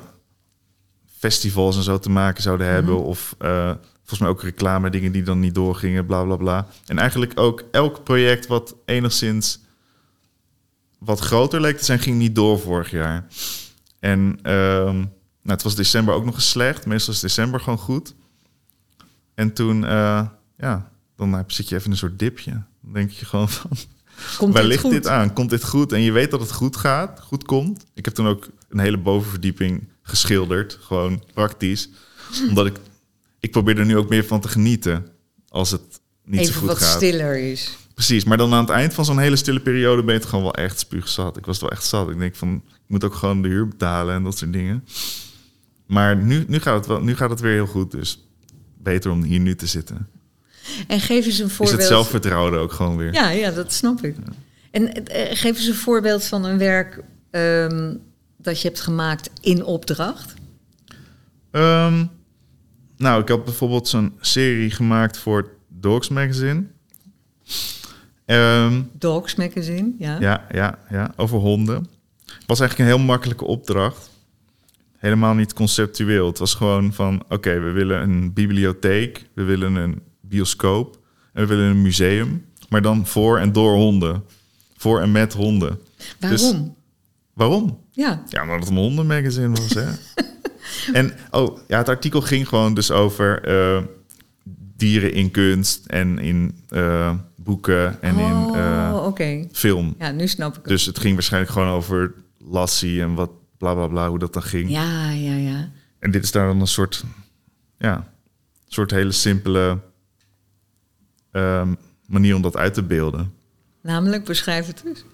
[SPEAKER 2] festivals en zo te maken zouden hebben.
[SPEAKER 1] Mhm.
[SPEAKER 2] Of eh, volgens mij ook reclame dingen die dan niet doorgingen, bla bla bla. En eigenlijk ook elk project wat enigszins wat groter leek te zijn, ging niet door vorig jaar. En ehm, nou, het was december ook nog eens slecht. Meestal is december gewoon goed. En toen, eh, ja, dan heb- zit je even een soort dipje. Dan denk je gewoon van,
[SPEAKER 1] Komt
[SPEAKER 2] waar
[SPEAKER 1] dit
[SPEAKER 2] ligt
[SPEAKER 1] goed?
[SPEAKER 2] dit aan? Komt dit goed? En je weet dat het goed gaat, goed komt. Ik heb toen ook een hele bovenverdieping geschilderd, gewoon praktisch. Omdat ik, ik probeer er nu ook meer van te genieten als het niet
[SPEAKER 1] Even
[SPEAKER 2] zo goed
[SPEAKER 1] wat
[SPEAKER 2] gaat.
[SPEAKER 1] stiller is.
[SPEAKER 2] Precies, maar dan aan het eind van zo'n hele stille periode ben je het gewoon wel echt spuugzat. Ik was wel echt zat. Ik denk van, ik moet ook gewoon de huur betalen en dat soort dingen. Maar nu, nu, gaat, het wel, nu gaat het weer heel goed, dus beter om hier nu te zitten.
[SPEAKER 1] En geef eens een
[SPEAKER 2] Is
[SPEAKER 1] voorbeeld.
[SPEAKER 2] het zelfvertrouwen er ook gewoon weer.
[SPEAKER 1] Ja, ja, dat snap ik. En eh, geef eens een voorbeeld van een werk ehm, dat je hebt gemaakt in opdracht.
[SPEAKER 2] Ehm, nou, ik heb bijvoorbeeld zo'n serie gemaakt voor Dogs Magazine. Ehm,
[SPEAKER 1] Dogs Magazine, ja.
[SPEAKER 2] Ja, ja, ja, over honden. Het was eigenlijk een heel makkelijke opdracht. Helemaal niet conceptueel. Het was gewoon van, oké, we willen een bibliotheek, we willen een bioscoop en we willen een museum. Maar dan voor en door honden. Voor en met honden.
[SPEAKER 1] Waarom?
[SPEAKER 2] Waarom?
[SPEAKER 1] Ja,
[SPEAKER 2] Ja, omdat het een hondenmagazine was, hè? en, oh, ja, het artikel ging gewoon dus over eh, dieren in kunst en in eh, boeken en in
[SPEAKER 1] oké.
[SPEAKER 2] film.
[SPEAKER 1] Ja, nu snap ik het.
[SPEAKER 2] Dus het ging waarschijnlijk gewoon over Lassie en wat bla bla bla, hoe dat dan ging.
[SPEAKER 1] Ja, ja, ja.
[SPEAKER 2] En dit is daar dan een soort, ja, soort hele simpele ehm, manier om dat uit te beelden.
[SPEAKER 1] Namelijk, beschrijf het dus.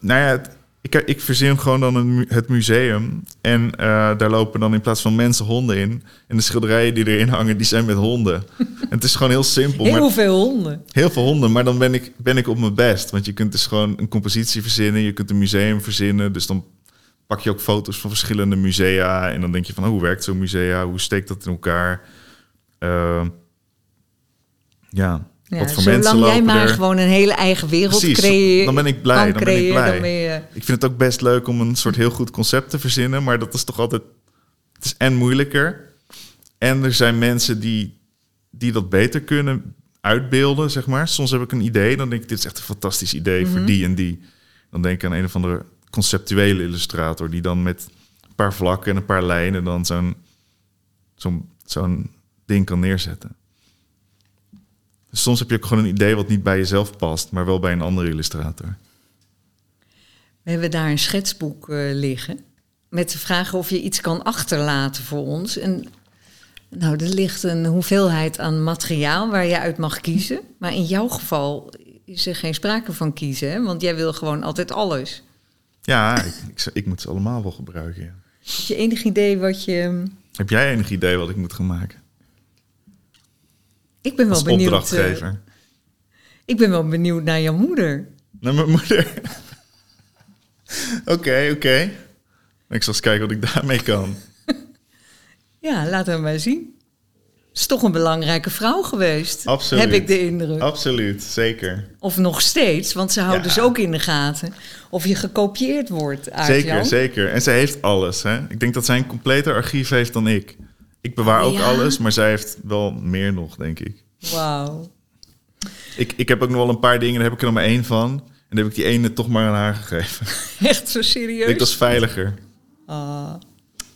[SPEAKER 2] Nou ja, het- ik, ik verzin gewoon dan een, het museum. En eh, daar lopen dan in plaats van mensen honden in. En de schilderijen die erin hangen, die zijn met honden. en het is gewoon heel simpel.
[SPEAKER 1] Heel
[SPEAKER 2] maar-
[SPEAKER 1] veel honden.
[SPEAKER 2] Heel veel honden, maar dan ben ik, ben ik op mijn best. Want je kunt dus gewoon een compositie verzinnen, je kunt een museum verzinnen. Dus dan pak je ook foto's van verschillende musea. En dan denk je van, oh, hoe werkt zo'n musea? Hoe steekt dat in elkaar? Eh, ja,
[SPEAKER 1] Ja,
[SPEAKER 2] wat voor mensen
[SPEAKER 1] zolang jij maar
[SPEAKER 2] er?
[SPEAKER 1] gewoon een hele eigen wereld
[SPEAKER 2] Precies,
[SPEAKER 1] creëert.
[SPEAKER 2] dan ben ik blij, dan ben ik blij.
[SPEAKER 1] dan
[SPEAKER 2] Ik vind het ook best leuk om een soort heel goed concept te verzinnen. Maar dat is toch altijd... Het is en moeilijker. En er zijn mensen die, die dat beter kunnen uitbeelden, zeg maar. Soms heb ik een idee, dan denk ik, dit is echt een fantastisch idee voor die en die. Dan denk ik aan een of andere conceptuele illustrator... die dan met een paar vlakken en een paar lijnen... dan zo'n zo'n ding kan neerzetten. Dus soms heb je ook gewoon een idee wat niet bij jezelf past, maar wel bij een andere illustrator.
[SPEAKER 1] We hebben daar een schetsboek eh, liggen. Met de vraag of je iets kan achterlaten voor ons. En nou, er ligt een hoeveelheid aan materiaal waar je uit mag kiezen. Maar in jouw geval is er geen sprake van kiezen, want jij wil gewoon altijd alles.
[SPEAKER 2] Ja, ik, ik, ik moet ze allemaal wel gebruiken. Ja.
[SPEAKER 1] Heb je enig idee wat je.
[SPEAKER 2] Heb jij enig idee wat ik moet gaan maken?
[SPEAKER 1] Ik ben wel
[SPEAKER 2] Als
[SPEAKER 1] benieuwd. eh,
[SPEAKER 2] opdrachtgever.
[SPEAKER 1] ik ben wel benieuwd naar jouw moeder.
[SPEAKER 2] Naar mijn moeder. Oké, oké. Ik zal eens kijken wat ik daarmee kan.
[SPEAKER 1] Ja, laten we maar zien. Is toch een belangrijke vrouw geweest.
[SPEAKER 2] Absoluut.
[SPEAKER 1] Heb ik de indruk.
[SPEAKER 2] Absoluut, zeker.
[SPEAKER 1] Of nog steeds, want ze houdt
[SPEAKER 2] Ja.
[SPEAKER 1] dus ook in de gaten of je gekopieerd wordt.
[SPEAKER 2] Zeker, zeker. En zij heeft alles. Hè? Ik denk dat zij een completer archief heeft dan ik. Ik bewaar ook
[SPEAKER 1] Ja?
[SPEAKER 2] alles, maar zij heeft wel meer nog, denk ik.
[SPEAKER 1] Wauw.
[SPEAKER 2] Ik, ik heb ook nog wel een paar dingen, daar heb ik er nog maar één van. En dan heb ik die ene toch maar aan haar gegeven.
[SPEAKER 1] Echt zo
[SPEAKER 2] Ik
[SPEAKER 1] serieus?
[SPEAKER 2] dat is veiliger.
[SPEAKER 1] Ah.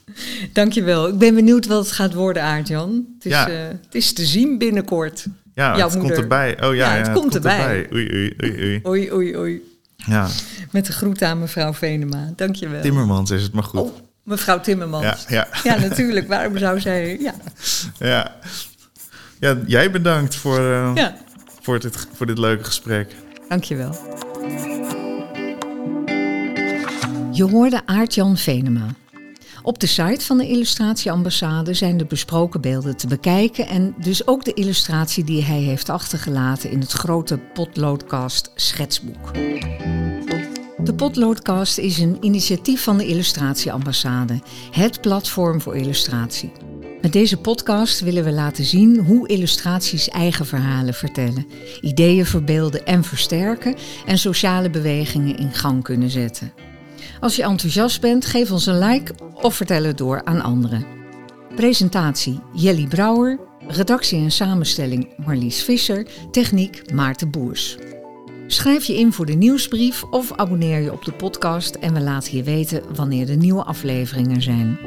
[SPEAKER 1] Dankjewel. Ik ben benieuwd wat het gaat worden, Aart-Jan. Het, is,
[SPEAKER 2] Ja.
[SPEAKER 1] eh, het is te zien binnenkort.
[SPEAKER 2] Ja,
[SPEAKER 1] Jouw
[SPEAKER 2] het
[SPEAKER 1] moeder.
[SPEAKER 2] komt erbij. Oh ja,
[SPEAKER 1] Ja, het komt erbij.
[SPEAKER 2] Oei, oei, oei, oei.
[SPEAKER 1] Oei, oei, oei.
[SPEAKER 2] Ja,
[SPEAKER 1] Met de groet aan mevrouw Venema. Dankjewel.
[SPEAKER 2] Timmermans is het maar goed.
[SPEAKER 1] Oh, mevrouw Timmermans.
[SPEAKER 2] Ja, ja,
[SPEAKER 1] Ja, natuurlijk. Waarom zou zij... Ja,
[SPEAKER 2] ja. Ja, jij bedankt voor, eh, voor, dit, voor dit leuke gesprek.
[SPEAKER 1] dankjewel. Je hoorde Aart-Jan Venema. Op de site van de Illustratieambassade zijn de besproken beelden te bekijken en dus ook de illustratie die hij heeft achtergelaten in het grote potloodcast schetsboek. De Potloodcast is een initiatief van de Illustratieambassade, het platform voor illustratie. Met deze podcast willen we laten zien hoe illustraties eigen verhalen vertellen, ideeën verbeelden en versterken en sociale bewegingen in gang kunnen zetten. Als je enthousiast bent, geef ons een like of vertel het door aan anderen. Presentatie Jelly Brouwer, redactie en samenstelling Marlies Visser, techniek Maarten Boers. Schrijf je in voor de nieuwsbrief of abonneer je op de podcast en we laten je weten wanneer de nieuwe afleveringen zijn.